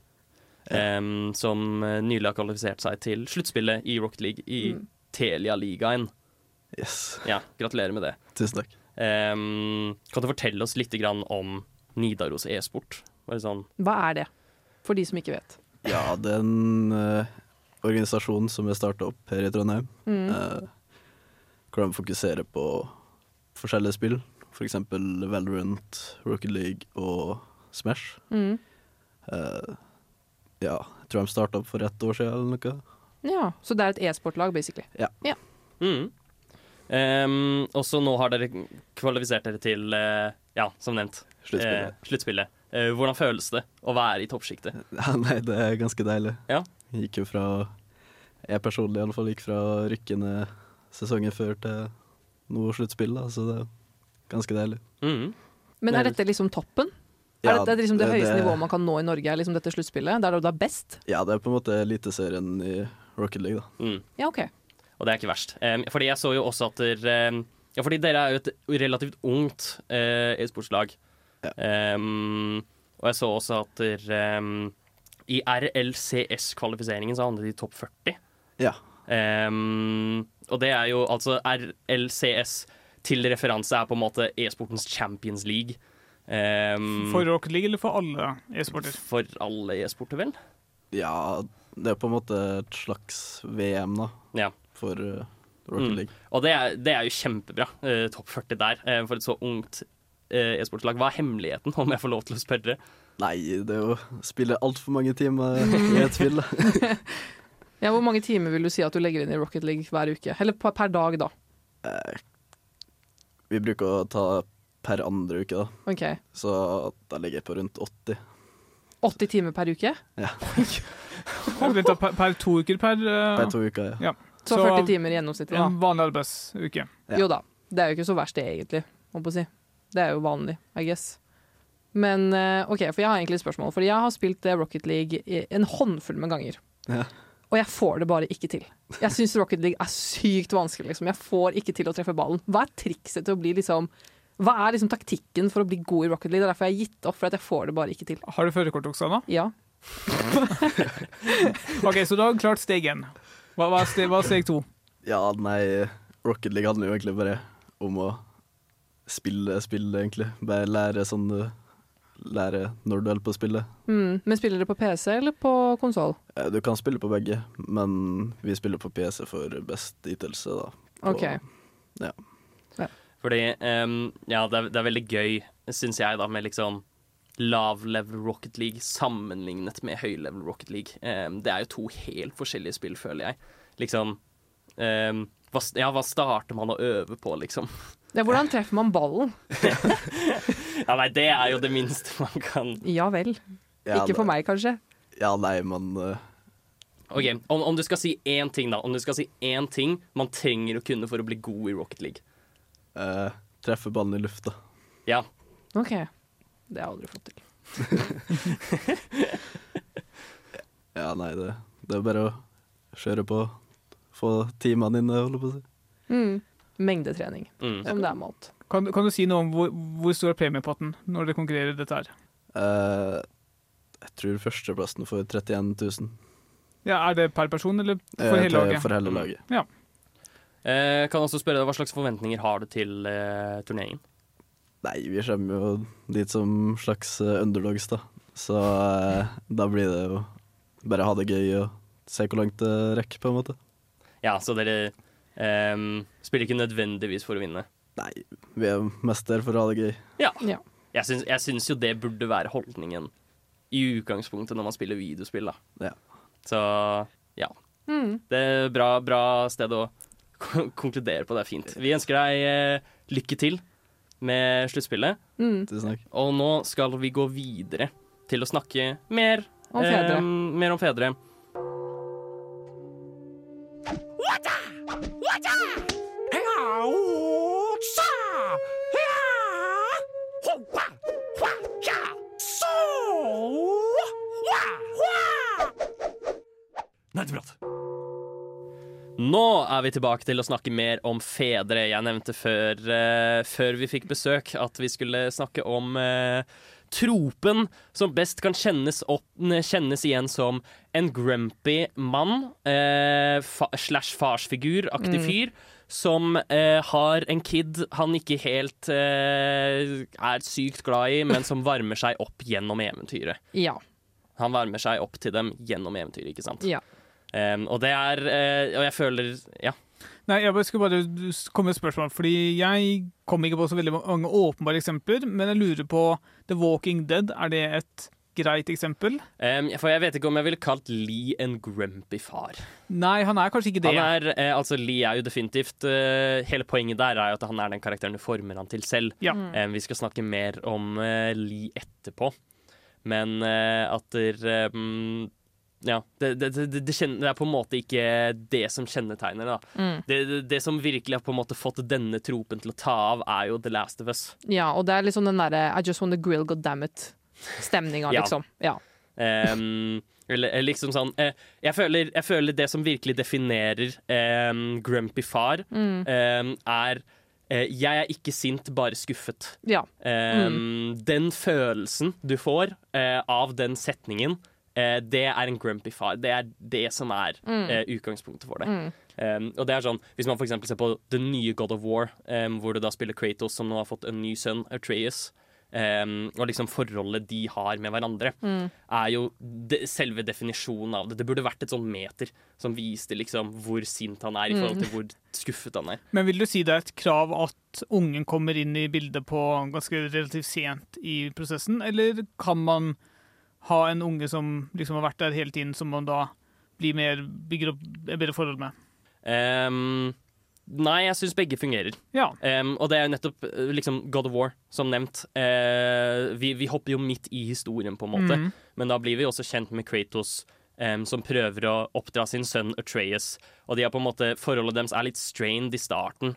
ehm, som eh, nylig har kvalifisert seg til sluttspillet i Rocket League i Telia-ligaen. Yes. Ja, gratulerer med det. Tusen takk. Um, kan du fortelle oss litt grann om Nidaros e-sport? Sånn Hva er det, for de som ikke vet? Ja, det er en eh, organisasjon som er starta opp her i Trondheim. Mm. Uh, hvor de fokuserer på forskjellige spill. F.eks. For Valorant, Rocket League og Smash. Mm. Uh, ja, jeg tror de starta opp for ett år siden eller noe. Ja, Så det er et e-sportlag, basically. Mm. Um, og så nå har dere kvalifisert dere til, uh, ja, som nevnt, Sluttspillet. Uh, sluttspillet. Eh, hvordan føles det å være i toppsjiktet? Ja, nei, det er ganske deilig. Ja. Gikk jo fra Jeg personlig i alle fall gikk fra rykkende sesongen før til noe sluttspill, da, så det er ganske deilig. Mm. Men er er- dette liksom toppen? Ja, er dette liksom det, det- høyeste nivået man kan nå i Norge? Er liksom dette sluttspillet? Der det er best? Ja, det er på en måte eliteserien i Rocket League, da. Mm. Ja, OK. Og det er ikke verst. Um, fordi jeg så jo også at dere um, Ja, fordi dere er jo et relativt ungt uh, e-sportslag. Ja. Em, og jeg så også at der, um, I RLCS-kvalifiseringen så handlet de i topp 40. Ja. Um, og det er jo altså RLCS til referanse er på en måte e-sportens Champions League. For Rocket League eller for alle e-sporter? for alle e-sporter, vel? Ja, det er på en måte et slags VM, da, Ja. for uh, Rocket Mm. League. Og det er, det er jo kjempebra. Uh, topp 40 der uh, for et så ungt e-sportslag. Hva er hemmeligheten, om jeg får lov til å spørre? Nei, det er å spille altfor mange timer i et spill. Ja, hvor mange timer vil du si at du legger inn i Rocket League hver uke? Eller per, dag, da. Eh, vi bruker å ta per andre uke, da. Okay. Så da legger jeg på rundt 80. 80 timer per uke? Ja. Per, per to uker per uh, Per to uker, ja. ja. Så 40 timer i da. En vanlig arbeidsuke. Ja. Jo da. Det er jo ikke så verst, det, egentlig. Må på å si. Det er jo vanlig, I guess. Men eh, OK, for jeg har egentlig et spørsmål. Fordi jeg har spilt eh, Rocket League en håndfull med ganger. Ja. Og jeg får det bare ikke til. Jeg syns Rocket League er sykt vanskelig. Liksom. Jeg får ikke til å treffe ballen. Hva er trikset til å bli liksom Hva er liksom taktikken for å bli god i Rocket League? Det er derfor jeg har gitt opp, for at jeg får det bare ikke til. Har du førerkort, Anna? Ja. OK, så du har klart steg én. Hva, hva, er steg, hva er steg to? Ja, nei, Rocket League handler jo egentlig bare om å spille spill, egentlig. Bare lære sånn du Lære når du holder på å spille. Mm. Men spiller dere på PC eller på konsoll? Eh, Du kan spille på begge, men vi spiller på PC for best ytelse, da. På- OK. Ja. Fordi um, ja, det er, det er veldig gøy, syns jeg, da, med liksom lav level Rocket League sammenlignet med høy level Rocket League. Um, det er jo to helt forskjellige spill, føler jeg. Liksom um, hva, Ja, hva starter man å øve på, liksom? Ja, hvordan treffer man ballen? Ja, nei, det er jo det minste man kan Ja vel. Ja, Ikke for meg, kanskje. Ja, nei, men uh... OK, om, om du skal si én ting, da. Om du skal si én ting man trenger å kunne for å bli god i Rocket League. Uh, treffe ballen i lufta. Ja. OK. Det har jeg aldri fått til. Ja, nei, det, det er bare å kjøre på. Få timene inne, holder på å si. Mm. Mengdetrening, Mm. som det er målt. Kan, kan du si noe om hvor, hvor stor er premiepotten når dere konkurrerer i dette her? Uh, jeg tror førsteplassen får 31 000. Ja, Er det per person, eller Eh, for hele laget? For hele laget. Ja. Uh, kan også spørre deg Hva slags forventninger har du til uh, turneringen? Nei, vi kommer jo dit som slags eh, underdogs, da. Så eh, da blir det jo bare ha det gøy og se hvor langt det rekker, på en måte. Ja, så dere ehm, spiller ikke nødvendigvis for å vinne? Nei, vi er mest der for å ha det gøy. Ja. Ja. Jeg syns, jeg syns jo det burde være holdningen i utgangspunktet når man spiller videospill, da. Ja. Så ja. Mm. Det er bra, bra sted å konkludere på. Det er fint. Vi ønsker deg eh, lykke til med sluttspillet. Mm. Og nå skal vi gå videre til å snakke mer Om fedre. eh, mer om fedre. Nerdeprat. Nå er vi tilbake til å snakke mer om fedre. Jeg nevnte før, uh, før vi fikk besøk at vi skulle snakke om uh, tropen som best kan kjennes, opp, kjennes igjen som en grumpy mann eh, fa slash farsfigur-aktig Mm. fyr. Som eh, har en kid han ikke helt eh, er sykt glad i, men som varmer seg opp gjennom eventyret. Ja. Han varmer seg opp til dem gjennom eventyret, ikke sant? ja. Um, og det er uh, Og jeg føler Ja. Nei, jeg bare skulle bare komme med et spørsmål, fordi jeg kom ikke på så veldig mange åpenbare eksempler, men jeg lurer på The Walking Dead, er det et greit eksempel? Um, for jeg vet ikke om jeg ville kalt Lee en grumpy far. Nei, han er kanskje ikke det. Han er, uh, altså Lee er jo definitivt uh, Hele poenget der er jo at han er den karakteren du former han til selv. Ja. Um, vi skal snakke mer om uh, Lee etterpå, men at der um, ja, det, det, det, det, kjenner, det er på en måte ikke det som kjennetegner da. Mm. Det, som virkelig har på en måte fått denne tropen til å ta av, er jo The Last of Us. ja, og det er liksom den derre I just want to grill, god damn it-stemninga, liksom. Ja. Ehm, eller eller liksom sånn eh, jeg, føler, jeg føler det som virkelig definerer eh, grumpy far, Mm. eh, er eh, jeg er ikke sint, bare skuffet. ja. Mm. Den følelsen du får eh, av den setningen, eh, det er en grumpy far. Det er det som er Mm. eh, utgangspunktet for det. Mm. Um, og det er sånn, Hvis man for eksempel ser på det nye God of War, um, hvor du da spiller Kratos, som nå har fått en ny sønn, Atreas, um, og liksom forholdet de har med hverandre, Mm. er jo de, selve definisjonen av det. Det burde vært et sånn meter som viste liksom hvor sint han er i forhold Mm. til hvor skuffet han er. Men vil du si det er et krav at ungen kommer inn i bildet på ganske relativt sent i prosessen, eller kan man ha en unge som liksom har vært der hele tiden, som man da blir mer, bygger opp et bedre forhold med? Um, nei, jeg syns begge fungerer. Ja. Um, og det er jo nettopp eh, liksom God of War, som nevnt. Uh, vi, vi hopper jo midt i historien, på en måte. Mm. Men da blir vi også kjent med Kratos, um, som prøver å oppdra sin sønn Atreas. Og de på en måte, forholdet deres er litt strained i starten,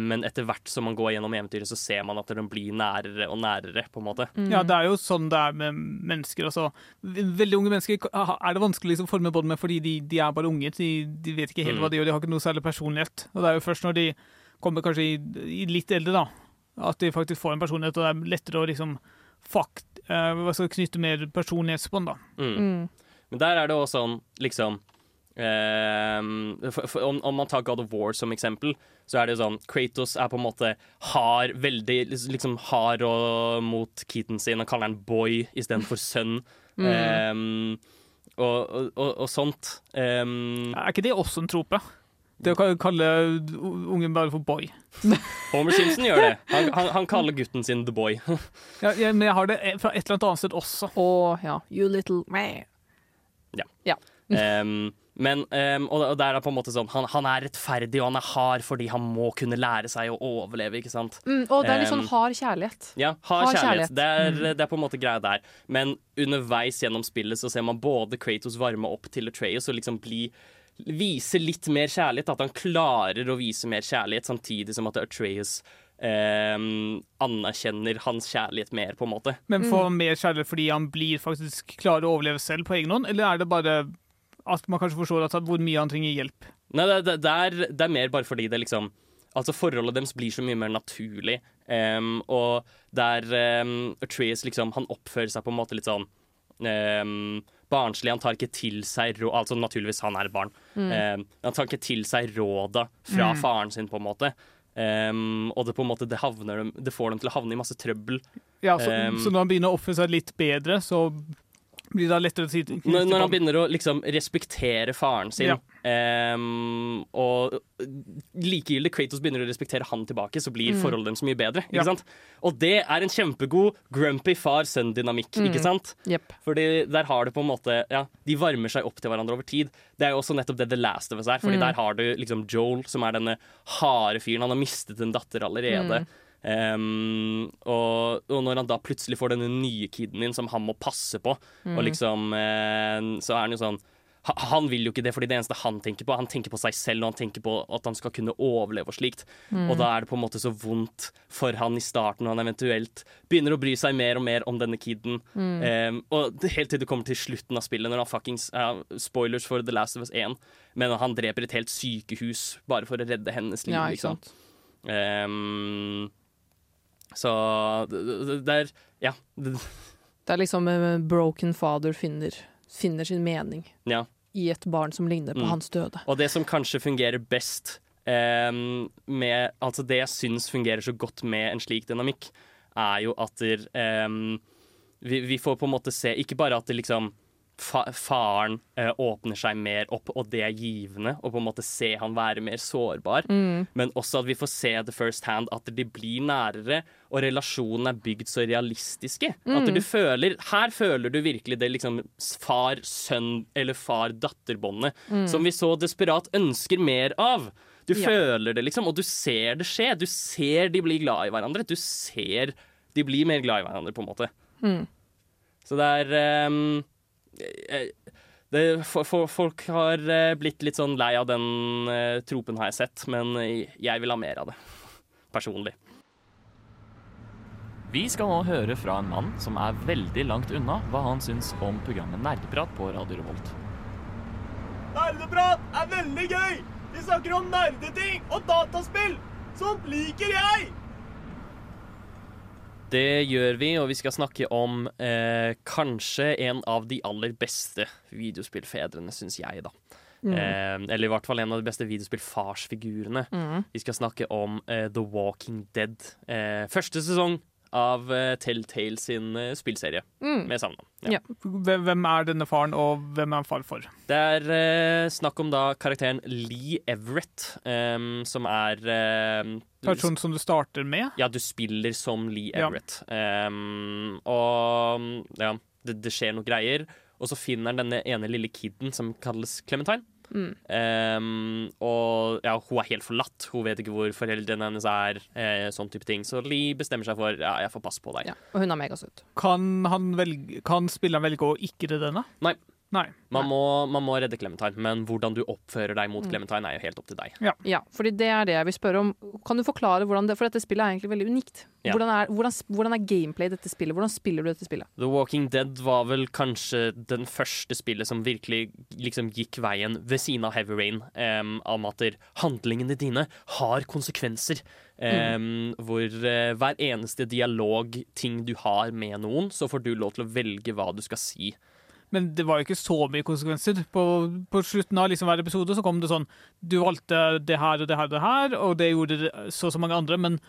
men etter hvert som man går gjennom eventyret, så ser man at de blir nærere og nærere, på en måte. Ja, det er jo sånn det er med mennesker. Altså. Veldig unge mennesker er det vanskelig liksom, å forme bånd med fordi de, de er bare unge. De, de vet ikke helt Mm. hva de gjør, de har ikke noe særlig personlighet. Og det er jo først når de kommer kanskje i, i litt eldre, da, at de faktisk får en personlighet, og det er lettere å liksom fakt, uh, hva skal knytte mer personlighetsbånd, da. Mm. Men der er det også sånn, liksom ehm, for, for, om, om man tar God of War som eksempel, så er det jo sånn Kratos er på en måte hard, veldig liksom hard og, mot Keaton sin. Han kaller han boy istedenfor sønn. Mm. Ehm, og, og, og, og sånt. Um, Er ikke det også en trope? Det å kalle ungen bare for boy. Homer Simpson gjør det. Han, han, han kaller gutten sin The Boy. Ja, ja, men jeg har det fra et eller annet annet sted også. Å ja. You little man. Ja. Ja. Ehm, men, um, og, og der er på en måte sånn han, han er rettferdig og han er hard fordi han må kunne lære seg å overleve, ikke sant? Mm, og det er litt sånn Ehm, hard kjærlighet. Ja, hard, Hard kjærlighet. kjærlighet. Det, er, Mm. det er på en måte greia der. Men underveis gjennom spillet så ser man både Kratos varme opp til Atreus og liksom bli Vise litt mer kjærlighet. At han klarer å vise mer kjærlighet, samtidig som at Atreus Um, anerkjenner hans kjærlighet mer, på en måte. Men Mm. får han mer kjærlighet fordi han blir faktisk klarer å overleve selv på egen hånd, eller er det bare at man kanskje forstår at, hvor mye han trenger hjelp? Nei, det, det, det, er, det er mer bare fordi det liksom Altså Forholdet deres blir så mye mer naturlig. Um, og der um, Atreus liksom Han oppfører seg på en måte litt sånn um, barnslig. Han tar ikke til seg råd Altså naturligvis, han er et barn. Mm. Um, han tar ikke til seg råda fra Mm. faren sin, på en måte. Um, og det på en måte det, havner det får dem til å havne i masse trøbbel. Ja, så, um, så når han begynner å oppføre seg litt bedre, så blir det lettere å si når, når han begynner å liksom respektere faren sin, Ja. um, og likegyldig Kratos begynner å respektere han tilbake, så blir Mm. forholdet deres mye bedre. Ja. Sant? Og det er en kjempegod grumpy far-sønn-dynamikk, Mm. ikke sant? Yep. Fordi der har du på en måte Ja, de varmer seg opp til hverandre over tid. Det er jo også nettopp det The Last of Us er, fordi Mm. der har du liksom Joel, som er denne harde fyren. Han har mistet en datter allerede. Mm. Ehm, og, og når han da plutselig får denne nye kiden din som han må passe på, Mm. og liksom uh, Så er han jo sånn han vil jo ikke det, fordi det eneste han tenker på, han tenker på seg selv og han tenker på at han skal kunne overleve og slikt. Mm. Og da er det på en måte så vondt for han i starten når han eventuelt begynner å bry seg mer og mer om denne kiden. Mm. Um, og helt til det kommer til slutten av spillet, når han fuckings uh, Spoilers for The Last of Us 1, men han dreper et helt sykehus bare for å redde hennes liv, Ja, ikke sant. liksom. sant. Så det, er Ja. Det, er liksom eh, broken father finner, finner sin mening ja. i et barn som ligner på Mm. hans døde. Og det som kanskje fungerer best em, med Altså det jeg syns fungerer så godt med en slik dynamikk, er jo at der, em, vi, vi får på en måte se ikke bare at det liksom fa faren eh, åpner seg mer opp, og det er givende, og på en måte se han være mer sårbar, Mm. men også at vi får se the first hand, at de blir nærere, og relasjonen er bygd så realistiske. At Mm. du føler Her føler du virkelig det liksom far-sønn- eller far-datter-båndet Mm. som vi så desperat ønsker mer av. Du Ja. føler det, liksom, og du ser det skje. Du ser de blir glad i hverandre. Du ser de blir mer glad i hverandre, på en måte. Mm. Så det er eh, det, for, for, Folk har eh, blitt litt sånn lei av den eh, tropen, har jeg sett, men jeg vil ha mer av det. Personlig. Vi skal nå høre fra en mann som er veldig langt unna hva han syns om programmet Nerdeprat på Radio Revolt. Nerdeprat er veldig gøy! Vi snakker om nerdeting og dataspill! Sånt liker jeg! Det gjør vi, og vi skal snakke om eh, kanskje en av de aller beste videospillfedrene, syns jeg, da. Mm. Eh, eller i hvert fall en av de beste videospillfarsfigurene. Mm. Vi skal snakke om eh, The Walking Dead. Eh, første sesong av eh, Telltale sin eh, spillserie Mm. med samme navn. Ja. Hvem hvem er denne faren, og hvem er han far for? Det er eh, snakk om da karakteren Lee Everett, em, som er em, Personen som du starter med? Ja, du spiller som Lee Ja. Everett. Em, og ja, det, det skjer noen greier. og så finner han denne ene lille kiden som kalles Clementine. Mm. Um, og ja, hun er helt forlatt. Hun vet ikke hvor foreldrene hennes er. Eh, sånn type ting Så Lee bestemmer seg for ja, jeg får passe på deg. Og hun er megasøt. Kan, han velge, kan spilleren velge å ikke redde henne? Nei. Nei. Man må, man må redde Clementine, men hvordan du oppfører deg mot Mm. Clementine, er jo helt opp til deg. Ja, fordi det er det jeg vil spørre om. Kan du forklare hvordan det For dette spillet er egentlig veldig unikt. Ja. Hvordan, er, hvordan, hvordan er gameplay i dette spillet? Hvordan spiller du dette spillet? The Walking Dead var vel kanskje den første spillet som virkelig liksom gikk veien ved siden av Heavy Rain, um, om at handlingene dine har konsekvenser. Um, Hvor uh, hver eneste dialog, ting du har med noen, så får du lov til å velge hva du skal si. Men det var jo ikke så mye konsekvenser. På, på slutten av liksom hver episode så kom det sånn Du valgte det her og det her og det her, og det gjorde det så og så mange andre, men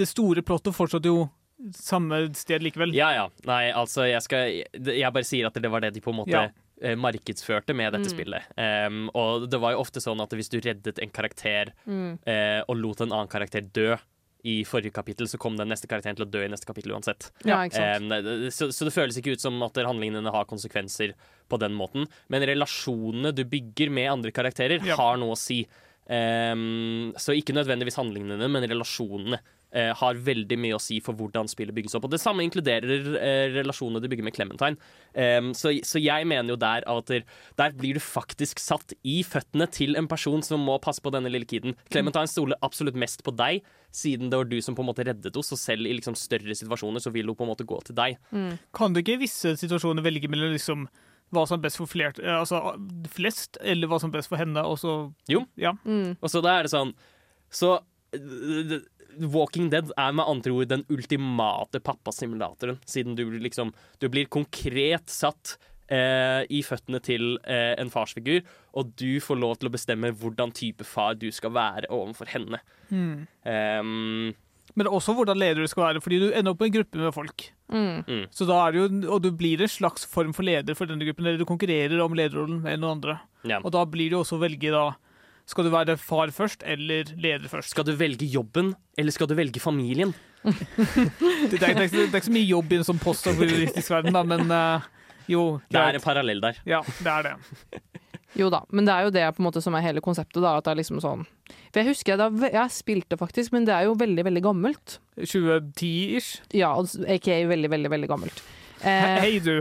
det store plottet fortsatte jo samme sted likevel. Ja, ja. Nei, altså, jeg skal Jeg bare sier at det var det de på en måte Ja. eh, markedsførte med dette Mm. spillet. Um, og det var jo ofte sånn at hvis du reddet en karakter Mm. uh, og lot en annen karakter dø i forrige kapittel, så kom den neste karakteren til å dø i neste kapittel uansett. Ja, ikke sant. Um, så, så det føles ikke ut som at handlingene dine har konsekvenser på den måten, men relasjonene du bygger med andre karakterer, Ja. har noe å si. Um, så ikke nødvendigvis handlingene dine, men relasjonene eh, har veldig mye å si for hvordan spillet bygges opp. Og det samme inkluderer eh, relasjonene de bygger med Clementine. Um, så, så jeg mener jo der at der, der blir du faktisk satt i føttene til en person som må passe på denne lille kiden. Clementine stoler absolutt mest på deg, siden det var du som på en måte reddet henne. Så selv i liksom større situasjoner så vil hun på en måte gå til deg. Kan du ikke i visse situasjoner velge mellom liksom hva som er best for flert, eh, altså, flest, eller hva som er best for henne? Og så, Jo. ja. Og så da er det sånn Så uh, Walking Dead er med andre ord den ultimate pappasimulatoren, siden du liksom Du blir konkret satt eh, i føttene til eh, en farsfigur, og du får lov til å bestemme hvordan type far du skal være overfor henne. Mm. Um, Men også hvordan leder du skal være, fordi du ender opp med en gruppe med folk. Mm. Mm. Så da er det jo, Og du blir en slags form for leder for denne gruppen, eller du konkurrerer om lederrollen med noen andre. Ja. Og da blir det jo også å velge da Skal du være far først, eller leder først? Skal du velge jobben, eller skal du velge familien? Det, det, er, det, er, ikke- det er ikke så mye jobb i en sånn postoperatistisk verden, da, men uh, jo. Det er en parallell der. Ja, det er det. Jo da, men det er jo det på en måte som er hele konseptet. da, at det er liksom sånn For Jeg husker jeg, da, jeg spilte faktisk, men det er jo veldig, veldig gammelt. 2010-ish? Ja, aka veldig, veldig, veldig gammelt. Eh, Hei, du.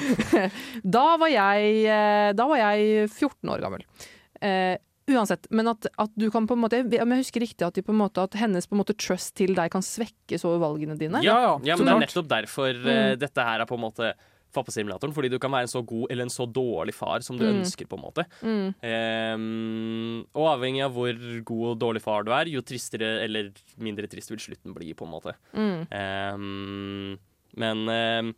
da, var jeg, eh, da var jeg 14 år gammel. Eh, uansett, men at, at du kan på en måte Om jeg husker riktig, at, de på en måte, at hennes på en måte trust til deg kan svekkes over valgene dine? Ja, ja, men det er nettopp derfor eh, Mm. dette her er på en måte pappasimulatoren. Fordi du kan være en så god eller en så dårlig far som du Mm. ønsker, på en måte. Mm. Um, og avhengig av hvor god og dårlig far du er, jo tristere eller mindre trist vil slutten bli, på en måte. Mm. Ehm, men ehm,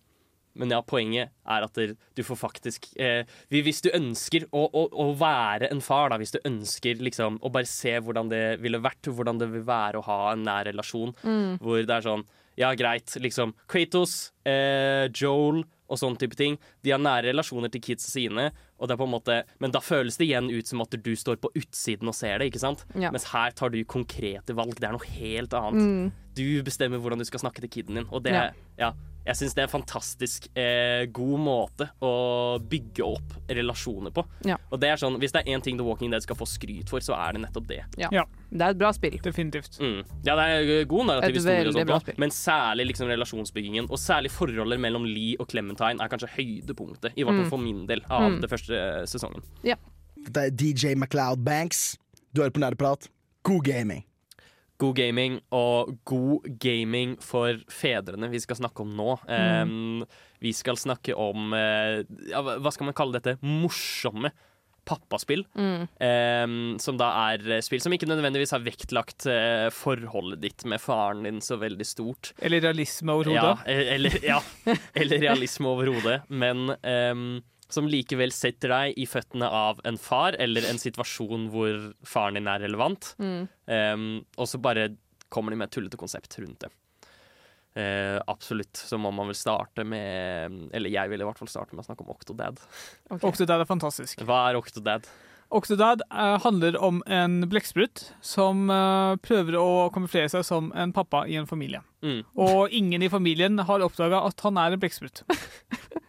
men ja, poenget er at du får faktisk eh, Hvis du ønsker å, å, å være en far, da, hvis du ønsker liksom å bare se hvordan det ville vært, hvordan det vil være å ha en nær relasjon, Mm. hvor det er sånn Ja, greit, liksom Kratos, eh, Joel og sånne type ting. De har nære relasjoner til kidsa sine, og det er på en måte men da føles det igjen ut som at du står på utsiden og ser det, ikke sant? Ja. Mens her tar du konkrete valg. Det er noe helt annet. Mm. Du bestemmer hvordan du skal snakke til kiden din, og det Ja. ja. Jeg syns det er en fantastisk eh, god måte å bygge opp relasjoner på. Ja. Og det er sånn, Hvis det er én ting The Walking Dead skal få skryt for, så er det nettopp det. Ja. Det er et bra spill. Definitivt. Mm. Ja, det er god narrativ historie, og sånt men særlig liksom relasjonsbyggingen, og særlig forholdet mellom Lee og Clementine er kanskje høydepunktet, i hvert fall Mm. for min del, av Mm. det første sesongen. sesongen. Dette er DJ MacLeod Banks. Du hører på Nerdeprat. God gaming. God gaming og god gaming for fedrene vi skal snakke om nå. Mm. Um, vi skal snakke om uh, ja, hva skal man kalle dette? Morsomme pappaspill. Mm. Um, som da er spill som ikke nødvendigvis har vektlagt uh, forholdet ditt med faren din så veldig stort. Eller realisme over Ja, hodet. e- eller, ja, eller realisme over hodet. Men ehm, som likevel setter deg i føttene av en far, eller en situasjon hvor faren din er relevant. Mm. Um, og så bare kommer de med et tullete konsept rundt det. Uh, absolutt så må man vel starte med Eller jeg vil i hvert fall starte med å snakke om Octodad. Octodad er fantastisk. Hva er Octodad? Octodad uh, handler om en blekksprut som uh, prøver å kamuflere seg som en pappa i en familie. Mm. Og ingen i familien har oppdaga at han er en blekksprut.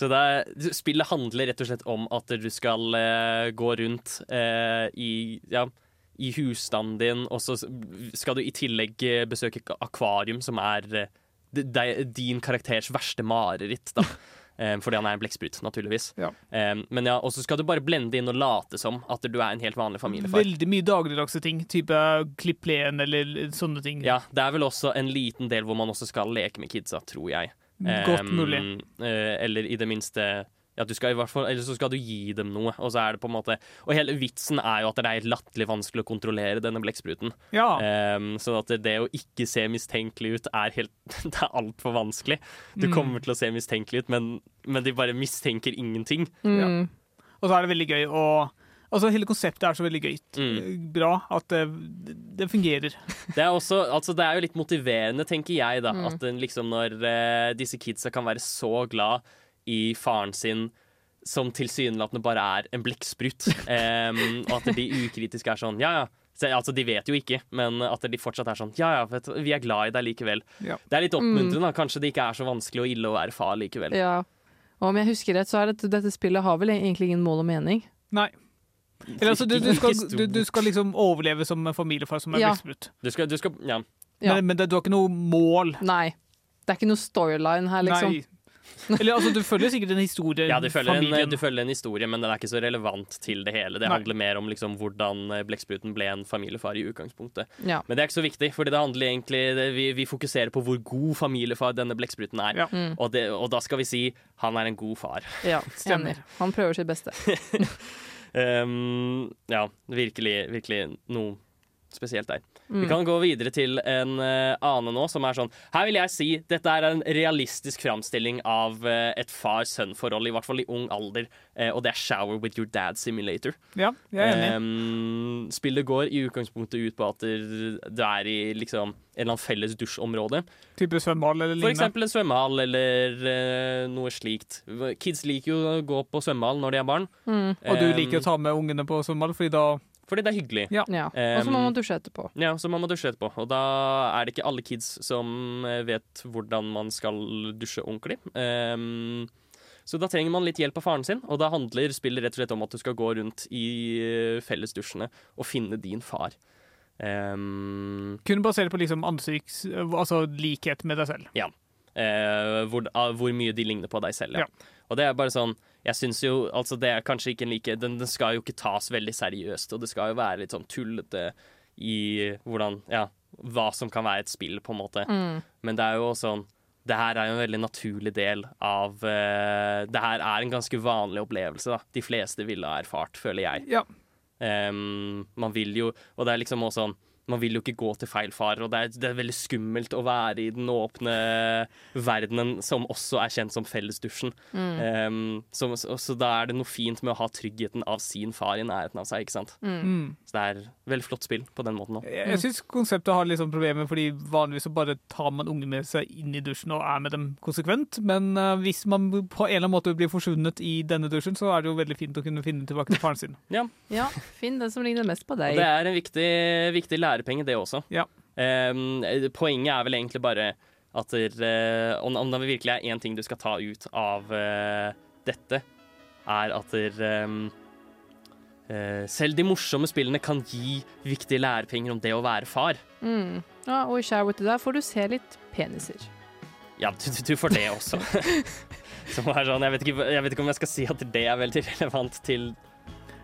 Så det er, spillet handler rett og slett om at du skal eh, gå rundt eh, i, ja, i husstanden din, og så skal du i tillegg eh, besøke akvarium, som er eh, de, de, din karakters verste mareritt. da. Eh, fordi han er en blekksprut, naturligvis. Ja. Men ja, Og så skal du bare blende inn og late som at du er en helt vanlig familiefar. Veldig mye dagligdagse ting. Type klipp plenen eller sånne ting. Ja, Det er vel også en liten del hvor man også skal leke med kidsa, tror jeg. Godt mulig. Um, eller i det minste ja, du skal i hvert fall, Eller så skal du gi dem noe. Og så er det på en måte Og hele vitsen er jo at det er helt latterlig vanskelig å kontrollere denne blekkspruten. Ja. Um, så at det å ikke se mistenkelig ut er helt Det er altfor vanskelig. Du Mm. kommer til å se mistenkelig ut, men, men de bare mistenker ingenting. Ja. Og så er det veldig gøy å Altså, hele konseptet er så veldig gøy. Mm. Bra at det, det fungerer. Det er, også, altså det er jo litt motiverende, tenker jeg, da. Mm. At den liksom når eh, disse kidsa kan være så glad i faren sin som tilsynelatende bare er en blekksprut. um, og at de ukritisk er sånn ja ja. Så, altså, de vet jo ikke, men at de fortsatt er sånn ja ja, vet du, vi er glad i deg likevel. Ja. Det er litt Mm. oppmuntrende. da. Kanskje det ikke er så vanskelig og ille å være far likevel. Ja. Og om jeg husker rett, så er dette, dette spillet har vel egentlig ingen mål og mening. Nei. Eller, altså, du, du, skal, du, du skal liksom overleve som en familiefar som er Ja. blekksprut. Du skal, skal ja. Ja. Men, men det, du har ikke noe mål. Nei. Det er ikke noe storyline her, liksom. Nei. Eller altså, du følger sikkert en historie. Ja, du følger, en, du følger en historie, men den er ikke så relevant til det hele. Det Nei. handler mer om liksom, hvordan eh, blekkspruten ble en familiefar i utgangspunktet. Ja. Men det er ikke så viktig, det, vi, vi fokuserer på hvor god familiefar denne blekkspruten er. Ja. Mm. Og, det, og da skal vi si han er en god far. Ja, Stemmer. Han prøver sitt beste. Um, ja, virkelig, virkelig noe spesielt der. Mm. Vi kan gå videre til en uh, annen nå, som er sånn Her vil jeg si dette er en realistisk framstilling av uh, et far-sønn-forhold, i hvert fall i ung alder, uh, og det er Shower with your dad simulator. Ja, jeg er enig. Um, spillet går i utgangspunktet ut på at du er i liksom en eller annen felles dusjområde. Type svømmehall eller For lignende. eksempel en svømmehall eller noe slikt. Kids liker jo å gå på svømmehall når de er barn. Mm. Og du Um, liker å ta med ungene på svømmehall, fordi da Fordi det er hyggelig. Ja. Ja. Og så må man dusje etterpå. Ja, så må man dusje etterpå. Og da er det ikke alle kids som eh, vet hvordan man skal dusje ordentlig. Um, så da trenger man litt hjelp av faren sin, og da handler spillet rett og slett om at du skal gå rundt i eh, fellesdusjene og finne din far. Um, Kun basert på liksom ansikts... Altså likhet med deg selv. ja. Uh, hvor, uh, hvor mye de ligner på deg selv, ja. Ja. Og det er bare sånn Jeg syns jo Altså, det er kanskje ikke en like den, den skal jo ikke tas veldig seriøst, og det skal jo være litt sånn tullete i hvordan Ja, hva som kan være et spill, på en måte. Mm. Men det er jo sånn det her er jo en veldig naturlig del av uh, Det her er en ganske vanlig opplevelse. da De fleste ville ha erfart, føler jeg. Ja. Um, man vil jo Og det er liksom også sånn man vil jo ikke gå til feil far, og det er, det er veldig skummelt å være i den åpne verdenen som også er kjent som fellesdusjen. Mm. Um, så, så, så da er det noe fint med å ha tryggheten av sin far i nærheten av seg, ikke sant. Mm. Så det er veldig flott spill på den måten òg. Jeg, jeg syns konseptet har litt sånn problemer, fordi vanligvis så bare tar man unge med seg inn i dusjen og er med dem konsekvent. Men uh, hvis man på en eller annen måte blir forsvunnet i denne dusjen, så er det jo veldig fint å kunne finne tilbake til faren sin. Ja. Ja, finn den som ligner mest på Og deg. det er en viktig, viktig lærepenge, det også. Ja. Um, poenget er vel egentlig bare at der, uh, om, om det virkelig er én ting du skal ta ut av uh, dette, er at der, eh, selv de morsomme spillene kan gi viktige lærepenger om det å være far. Mm. Ja, og i Shower til deg får du se litt peniser. Ja, du, du- får det også. Som sånn, jeg, vet ikke, jeg vet ikke om jeg skal si at det er veldig relevant til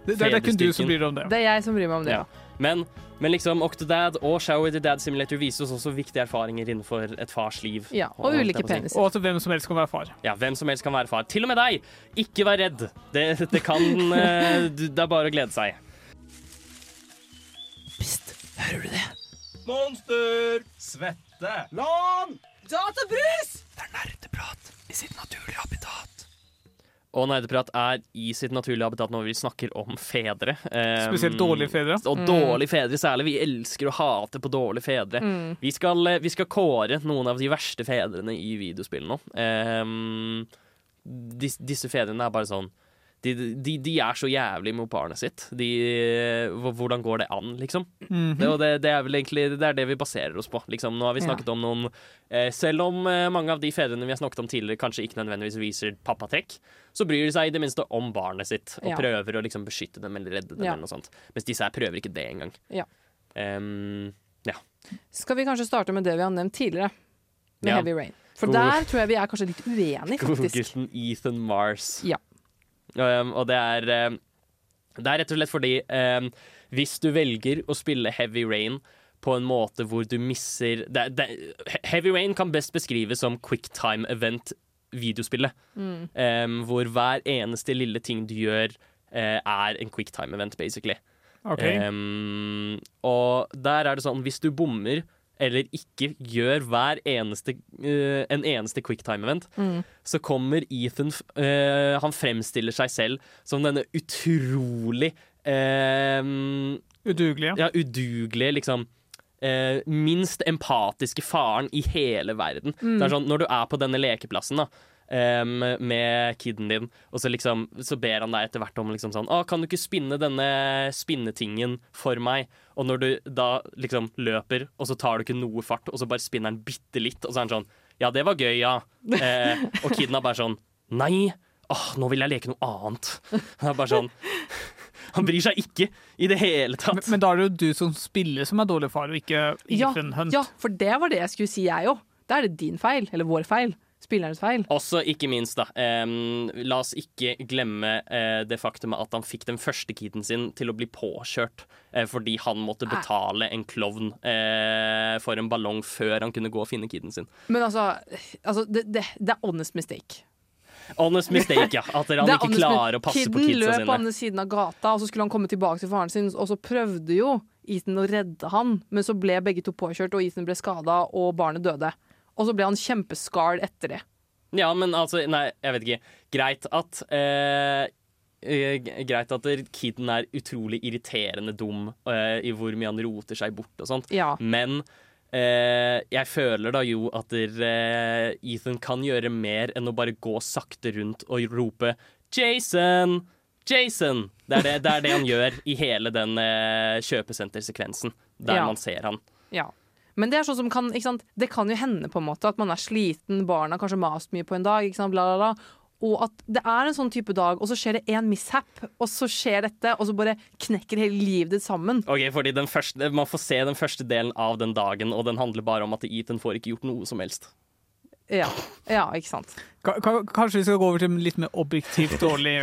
Det, det, det er kun du som bryr deg om det. Det er jeg som bryr meg om det. Ja. Men, men liksom Octodad og Shower the Dad Simulator viser oss også viktige erfaringer innenfor et fars liv. Ja, og og ulike peniser. Og at hvem som helst kan være far. Ja, hvem som helst kan være far. Til og med deg! Ikke vær redd. Det, det kan eh, Det er bare å glede seg. Hører du det? Monster! Svette! Lan! Databrus! Det er nerdeprat i sitt naturlige habitat. Og Nerdeprat er i sitt naturlige habitat når vi snakker om fedre. Um, Spesielt dårlige fedre. Og dårlige fedre særlig. Vi elsker å hate på dårlige fedre. Mm. Vi, skal, eh, vi skal kåre noen av de verste fedrene i videospill nå. Um, dis, disse fedrene er bare sånn de, de, de er så jævlig mot barnet sitt. De, hvordan går det an, liksom? Mhm. det, og det, det er vel egentlig det, er det vi baserer oss på. Liksom. Nå har vi snakket om noen eh, Selv om eh, mange av de fedrene vi har snakket om tidligere, kanskje ikke nødvendigvis viser pappatrekk, så bryr de seg i det minste om barnet sitt og Ja. prøver å liksom beskytte dem eller redde dem. Ja. eller noe sånt. Mens disse her prøver ikke det engang. Ja. Um, ja. Skal vi kanskje starte med det vi har nevnt tidligere, med Ja. Heavy Rain? For der tror jeg vi er kanskje litt uenige, faktisk. Godgutten Ethan Mars. Ja. Og det er um, Det er rett og slett fordi um, hvis du velger å spille Heavy Rain på en måte hvor du misser det, det, Heavy Rain kan best beskrives som quicktime event videospillet. Mm. Um, hvor hver eneste lille ting du gjør, uh, er en quicktime event, basically. Okay. Um, og der er det sånn, hvis du bommer eller ikke gjør hver eneste, uh, en eneste quicktime-event, Mm. så kommer Ethan eh, Han fremstiller seg selv som denne utrolig uh, Udugelige. Ja, udugelige, liksom. eh, minst empatiske faren i hele verden. Mm. Det er sånn, Når du er på denne lekeplassen da em, med kiden din, og så liksom Så ber han deg etter hvert om liksom sånn Å, kan du ikke spinne denne spinnetingen for meg? Og når du da liksom løper, og så tar du ikke noe fart, og så bare spinner han bitte litt, og så er han sånn Ja, det var gøy, ja. Eh, og kiden er bare sånn Nei. Åh, nå vil jeg leke noe annet. Han er bare sånn Han bryr seg ikke i det hele tatt. Men, men da er det jo du som spiller som er dårlig far, og ikke Ja, Hunt. ja, for det var det jeg skulle si, jeg òg. Da er det din feil, eller vår feil. Spillernes feil. Også ikke minst, da. Um, la oss ikke glemme uh, det faktum at han fikk den første kiden sin til å bli påkjørt uh, fordi han måtte betale en klovn uh, for en ballong før han kunne gå og finne kiden sin. Men altså, altså det, det, det er honest mistake. Honest mistake, ja. At han ikke klarer å passe Kiden på kidsa løp på andre siden av gata, og så skulle han komme tilbake til faren sin, og så prøvde jo Ethan å redde han, men så ble begge to påkjørt, og Ethan ble skada, og barnet døde. Og så ble han kjempescarred etter det. Ja, men altså, nei, jeg vet ikke. Greit at eh, eh, Greit at kiden er utrolig irriterende dum eh, i hvor mye han roter seg bort og sånt, Ja. men eh, jeg føler da jo at der, eh, Ethan kan gjøre mer enn å bare gå sakte rundt og rope 'Jason! Jason!' Det er det, det, er det han gjør i hele den eh, kjøpesentersekvensen der Ja. man ser han. Ja. Men det er sånn som kan, ikke sant? Det kan jo hende på en måte at man er sliten, barna kanskje mast mye på en dag, ikke sant? Bla, bla, bla. Og at det er en sånn type dag, og så skjer det én mishap, og så skjer dette, og så bare knekker hele livet ditt sammen. Ok, fordi den første, Man får se den første delen av den dagen, og den handler bare om at Ethan får ikke gjort noe som helst. Ja, ja ikke sant. Ka- Kanskje vi skal gå over til en litt mer objektivt dårlig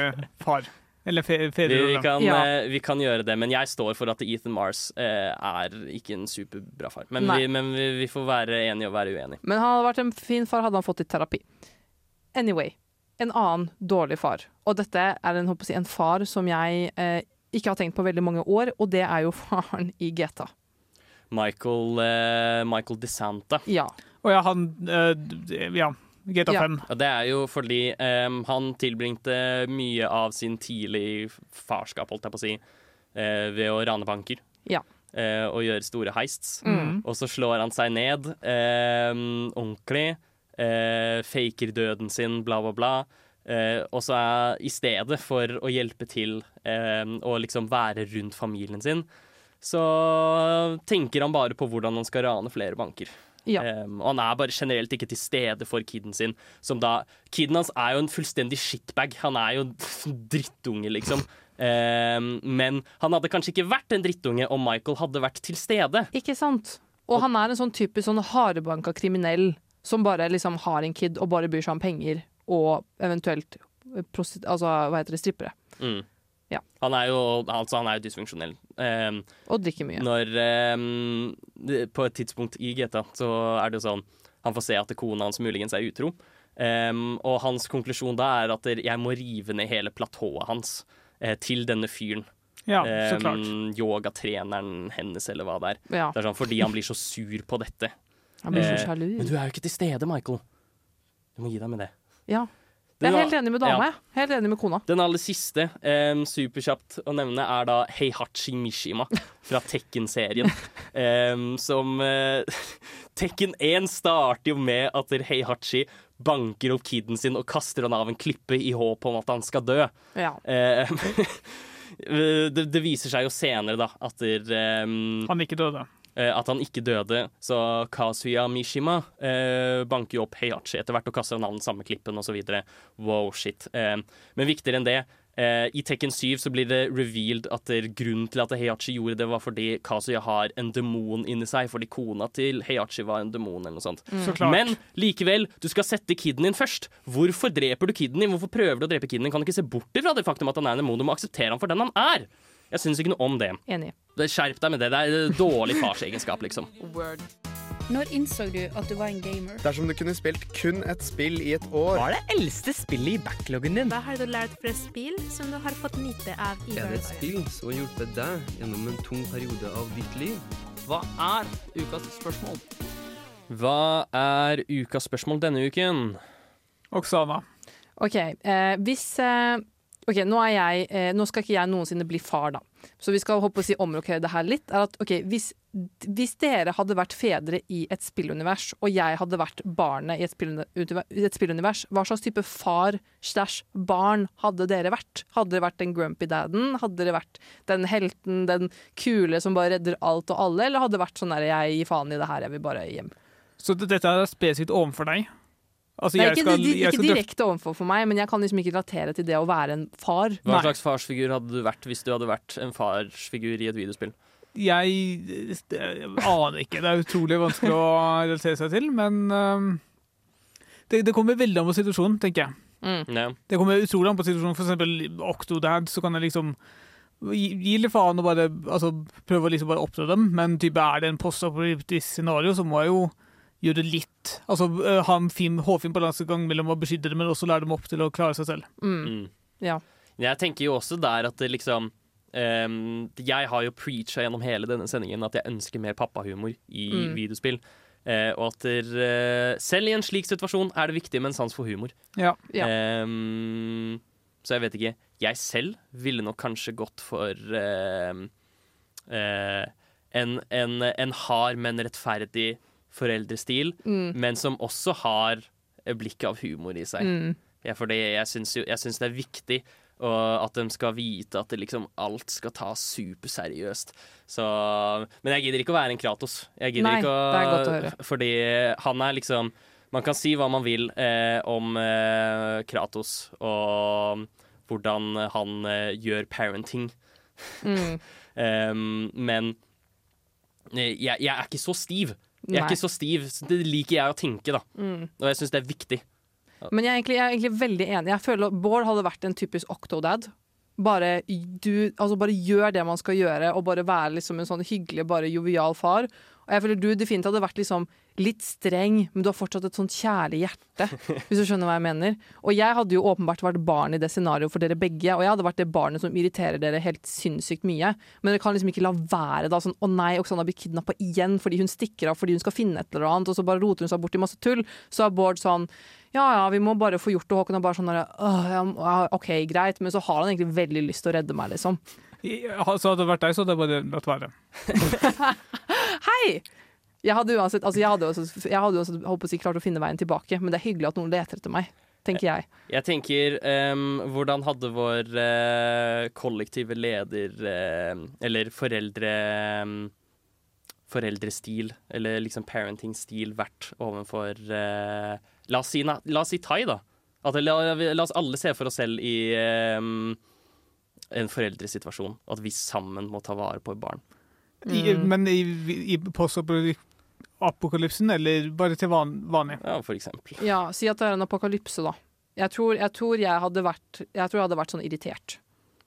far? Eller fedre. Vi, kan, ja. vi kan gjøre det, men jeg står for at Ethan Mars eh, er ikke en superbra far. Men, vi, men vi, vi får være enige og være uenige. Men han hadde vært en fin far, hadde han fått litt terapi. Anyway, en annen dårlig far. Og dette er en, håper jeg, en far som jeg eh, ikke har tenkt på veldig mange år, og det er jo faren i GTA. Michael, eh, Michael DeSanta. Ja. Å ja, han eh, Ja. GTA 5. Og det er jo fordi um, han tilbringte mye av sin tidlig farskap, holdt jeg på å si, uh, ved å rane banker. Ja. Uh, og gjøre store heists. Mm. Og så slår han seg ned uh, ordentlig, eh, faker døden sin, bla, bla, bla. Eh, og så er i stedet for å hjelpe til og liksom være rundt familien sin, så tenker han bare på hvordan han skal rane flere banker. Ja. Um, og han er bare generelt ikke til stede for kiden sin. Som da, Kiden hans er jo en fullstendig shitbag. Han er jo en drittunge, liksom. Um, men han hadde kanskje ikke vært en drittunge om Michael hadde vært til stede. Ikke sant? Og han er en sånn typisk sånn hardbanka kriminell som bare liksom har en kid og bare bryr seg om penger og eventuelt altså, hva heter det, strippere. Mm. Ja. Han er jo, altså, han er dysfunksjonell. Um, Og drikker mye. Når um, det- På et tidspunkt i GTA så er det jo sånn Han får se at kona hans muligens er utro. Um, og hans konklusjon da er at jeg må rive ned hele platået hans eh, til denne fyren. Ja, så klart. yogatreneren hennes, eller hva det er. Ja. Det er sånn fordi han blir så sur på dette. Han blir så sjalu. Uh, Men du er jo ikke til stede, Michael. Du må gi deg med det. Ja. Jeg er helt enig med dama. ja. Helt enig med kona. Den aller siste, um, superkjapt å nevne, er da Heihachi Mishima fra Tekken-serien. um, som uh, Tekken 1 starter jo med at Heihachi banker opp kiden sin og kaster han av en klippe i håp om at han skal dø. Ja. Um, det, det viser seg jo senere, da, at der, em, Han ikke døde. Eh, at han ikke døde. Så Kazuya Mishima eh, banker jo opp Heihachi etter hvert og kaster navn samme klippen osv. Wow, shit. Eh, men viktigere enn det, eh, i Tekken 7 så blir det revealed at grunnen til at Heihachi gjorde det, var fordi Kazuya har en demon inni seg, fordi kona til Heihachi var en demon eller noe sånt. Mm. Så klart. Men likevel, du skal sette kiden din først. Hvorfor dreper du kiden din? Hvorfor prøver du å drepe kiden din? Kan du ikke se bort ifra det faktum at han er en demon? Du må akseptere ham for den han er. Jeg syns ikke noe om det. Enig. Skjerp deg med det. Det er dårlig farsegenskap, liksom. Når innså du at du var en gamer? Dersom du kunne spilt kun et spill i et år Hva er det eldste spillet i backloggen din? Hva har du lært fra spill som du har fått nyte av i Er det et spill som har hjulpet deg gjennom en tung periode av ditt liv? Hva er ukas spørsmål? Hva er ukas spørsmål denne uken? Oksana. OK. Eh, hvis eh, Ok, nå, jeg, eh, nå skal ikke jeg noensinne bli far, da. Så vi skal håpe å si omrokere det her litt. Er at, ok, hvis, hvis dere hadde vært fedre i et spillunivers, og jeg hadde vært barnet i et spillunivers, hva slags type far slash barn hadde dere vært? Hadde dere vært den grumpy daden? Hadde dere vært den helten, den kule som bare redder alt og alle? Eller hadde det vært sånn der jeg gir faen i det her, jeg vil bare hjem? Så dette er spesifikt overfor deg? Altså, Nei, ikke, skal, jeg ikke direkte overfor for meg, men jeg kan liksom ikke relatere til det å være en far. Hva slags farsfigur hadde du vært hvis du hadde vært en farsfigur i et videospill? Jeg, jeg aner ikke. Det er utrolig vanskelig å relatere seg til, men øhm, det, det kommer veldig an på situasjonen, tenker jeg. Mm. Yeah. Det kommer utrolig an på situasjonen. For eksempel Octodad, så kan jeg liksom gi, gi litt faen og bare altså, prøve å liksom bare oppdra dem, men type, er det en postapokalyptisk scenario, så må jeg jo gjøre litt Altså øh, ha en fin, hårfin balansegang mellom å beskytte dem, men også lære dem opp til å klare seg selv. Mm. Ja. Jeg tenker jo også der at det liksom um, Jeg har jo preacha gjennom hele denne sendingen at jeg ønsker mer pappahumor i Mm. videospill. Uh, og at der, uh, selv i en slik situasjon er det viktig med en sans for humor. Ja. Ja. Um, så jeg vet ikke. Jeg selv ville nok kanskje gått for uh, eh, en, en, en hard, men rettferdig foreldrestil, Mm. men som også har blikket blikk av humor i seg. Mm. Ja, fordi jeg syns, jeg syns det er viktig og at de skal vite at liksom alt skal tas superseriøst. Så Men jeg gidder ikke å være en Kratos. Jeg gidder Nei, ikke å, det er godt å høre. Fordi han er liksom Man kan si hva man vil eh, om eh, Kratos og hvordan han eh, gjør parenting. Mm. um, men eh, jeg, jeg er ikke så stiv. Jeg er Nei. ikke så stiv. så Det liker jeg å tenke, da. Mm. Og jeg syns det er viktig. Men jeg er, egentlig, jeg er egentlig veldig enig. Jeg føler Bård hadde vært en typisk Octodad. Bare, du, altså bare gjør det man skal gjøre, og bare være liksom en sånn hyggelig, bare jovial far. Og jeg føler du definitivt hadde vært liksom litt streng, men du har fortsatt et sånt kjærlig hjerte. Hvis du skjønner hva jeg mener. Og jeg hadde jo åpenbart vært barn i det scenarioet for dere begge, og jeg hadde vært det barnet som irriterer dere helt sinnssykt mye. Men dere kan liksom ikke la være da sånn å nei, Oksana blir kidnappa igjen fordi hun stikker av fordi hun skal finne et eller annet, og så bare roter hun seg bort i masse tull. Så er Bård sånn ja ja, vi må bare få gjort det, og Håkon er bare sånn «Åh, ja, ja, OK, greit, men så har han egentlig veldig lyst til å redde meg, liksom. Så hadde det vært deg, så hadde jeg bare latt være. Hei! Jeg hadde uansett, altså jeg hadde også, jeg hadde også holdt på å si, klart å finne veien tilbake, men det er hyggelig at noen leter etter meg, tenker jeg. Jeg tenker um, Hvordan hadde vår uh, kollektive leder uh, Eller foreldre um, Foreldrestil, eller liksom parenting-stil, vært overfor uh, la, oss si, na, la oss si thai, da. At, la, la oss alle se for oss selv i um, en foreldresituasjon. At vi sammen må ta vare på et barn. I, Mm. men i, i postapokalypsen, eller bare til van, vanlig? Ja, for eksempel. Ja, si at det er en apokalypse, da. Jeg tror jeg, tror jeg hadde vært Jeg tror jeg hadde vært sånn irritert.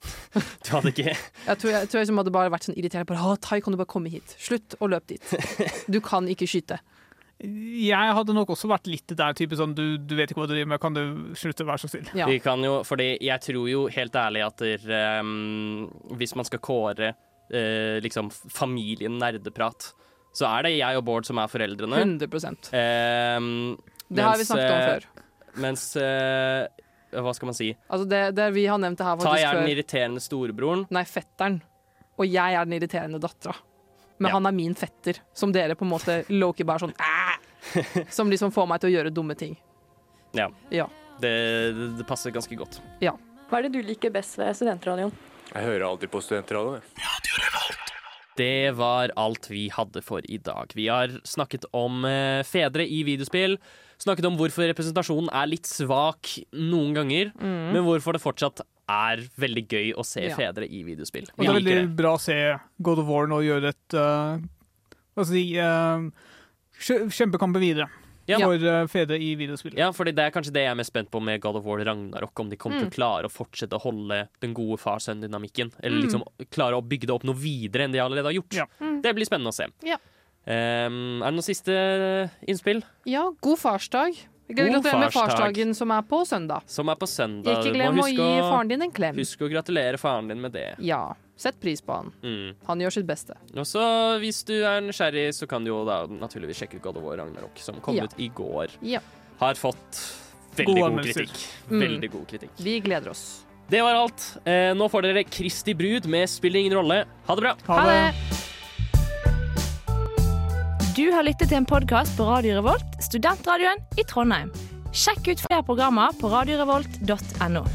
Du hadde ikke Jeg tror jeg, tror jeg hadde bare vært sånn irritert. Bare, Tai, kan du bare komme hit? Slutt å løpe dit. Du kan ikke skyte. Jeg hadde nok også vært litt der type sånn du, du vet ikke hva du driver med, kan du slutte, vær så snill? Vi kan jo, fordi jeg tror jo helt ærlig at der, um, hvis man skal kåre uh, liksom familien nerdeprat, så er det jeg og Bård som er foreldrene. 100% Ehm, Det har vi snakket om eh, før. Mens eh, Hva skal man si? Altså det, det vi har nevnt det her Ta jeg er den irriterende storebroren. Nei, fetteren. Og jeg er den irriterende dattera. Men Ja. han er min fetter, som dere på en måte Loki bare sånn «Æ!» Som liksom får meg til å gjøre dumme ting. Ja. Ja. Det, det, det passer ganske godt. Ja. Hva er det du liker best ved studentradioen? Jeg hører aldri på studentradioen. Det var alt vi hadde for i dag. Vi har snakket om eh, fedre i videospill. Snakket om hvorfor representasjonen er litt svak noen ganger, Mm. men hvorfor det fortsatt er veldig gøy å se Ja. fedre i videospill. Og det er veldig det. bra å se God of War nå gjøre et uh, Hva skal jeg si uh, Kjempekamper videre Ja. for uh, fedre i videospillet. Ja, for det er kanskje det jeg er mest spent på med God of War Ragnarok. Om de kommer til Mm. å klare å fortsette å holde den gode far-sønn-dynamikken. Eller Mm. liksom klare å bygge det opp noe videre enn de allerede har gjort. Mm. Det blir spennende å se. Ja. Um, er det noen siste innspill? Ja, god farsdag. Gratulerer med farsdagen som er på søndag. Som er på søndag. Ikke glem å gi faren din en klem. Husk å gratulere faren din med det. Ja, sett pris på han. Mm. Han gjør sitt beste. Og så hvis du er nysgjerrig, så kan du jo da naturligvis sjekke ut God of War Ragnarok, som kom Ja. ut i går. Ja. Har fått veldig god, god kritikk. Mm. Veldig god kritikk. Vi gleder oss. Det var alt. Eh, nå får dere Kristi brud med Spiller ingen rolle. Ha det bra. Ha det. Du har lyttet til en podkast på Radio Revolt, studentradioen i Trondheim. Sjekk ut flere programmer på radiorevolt.no.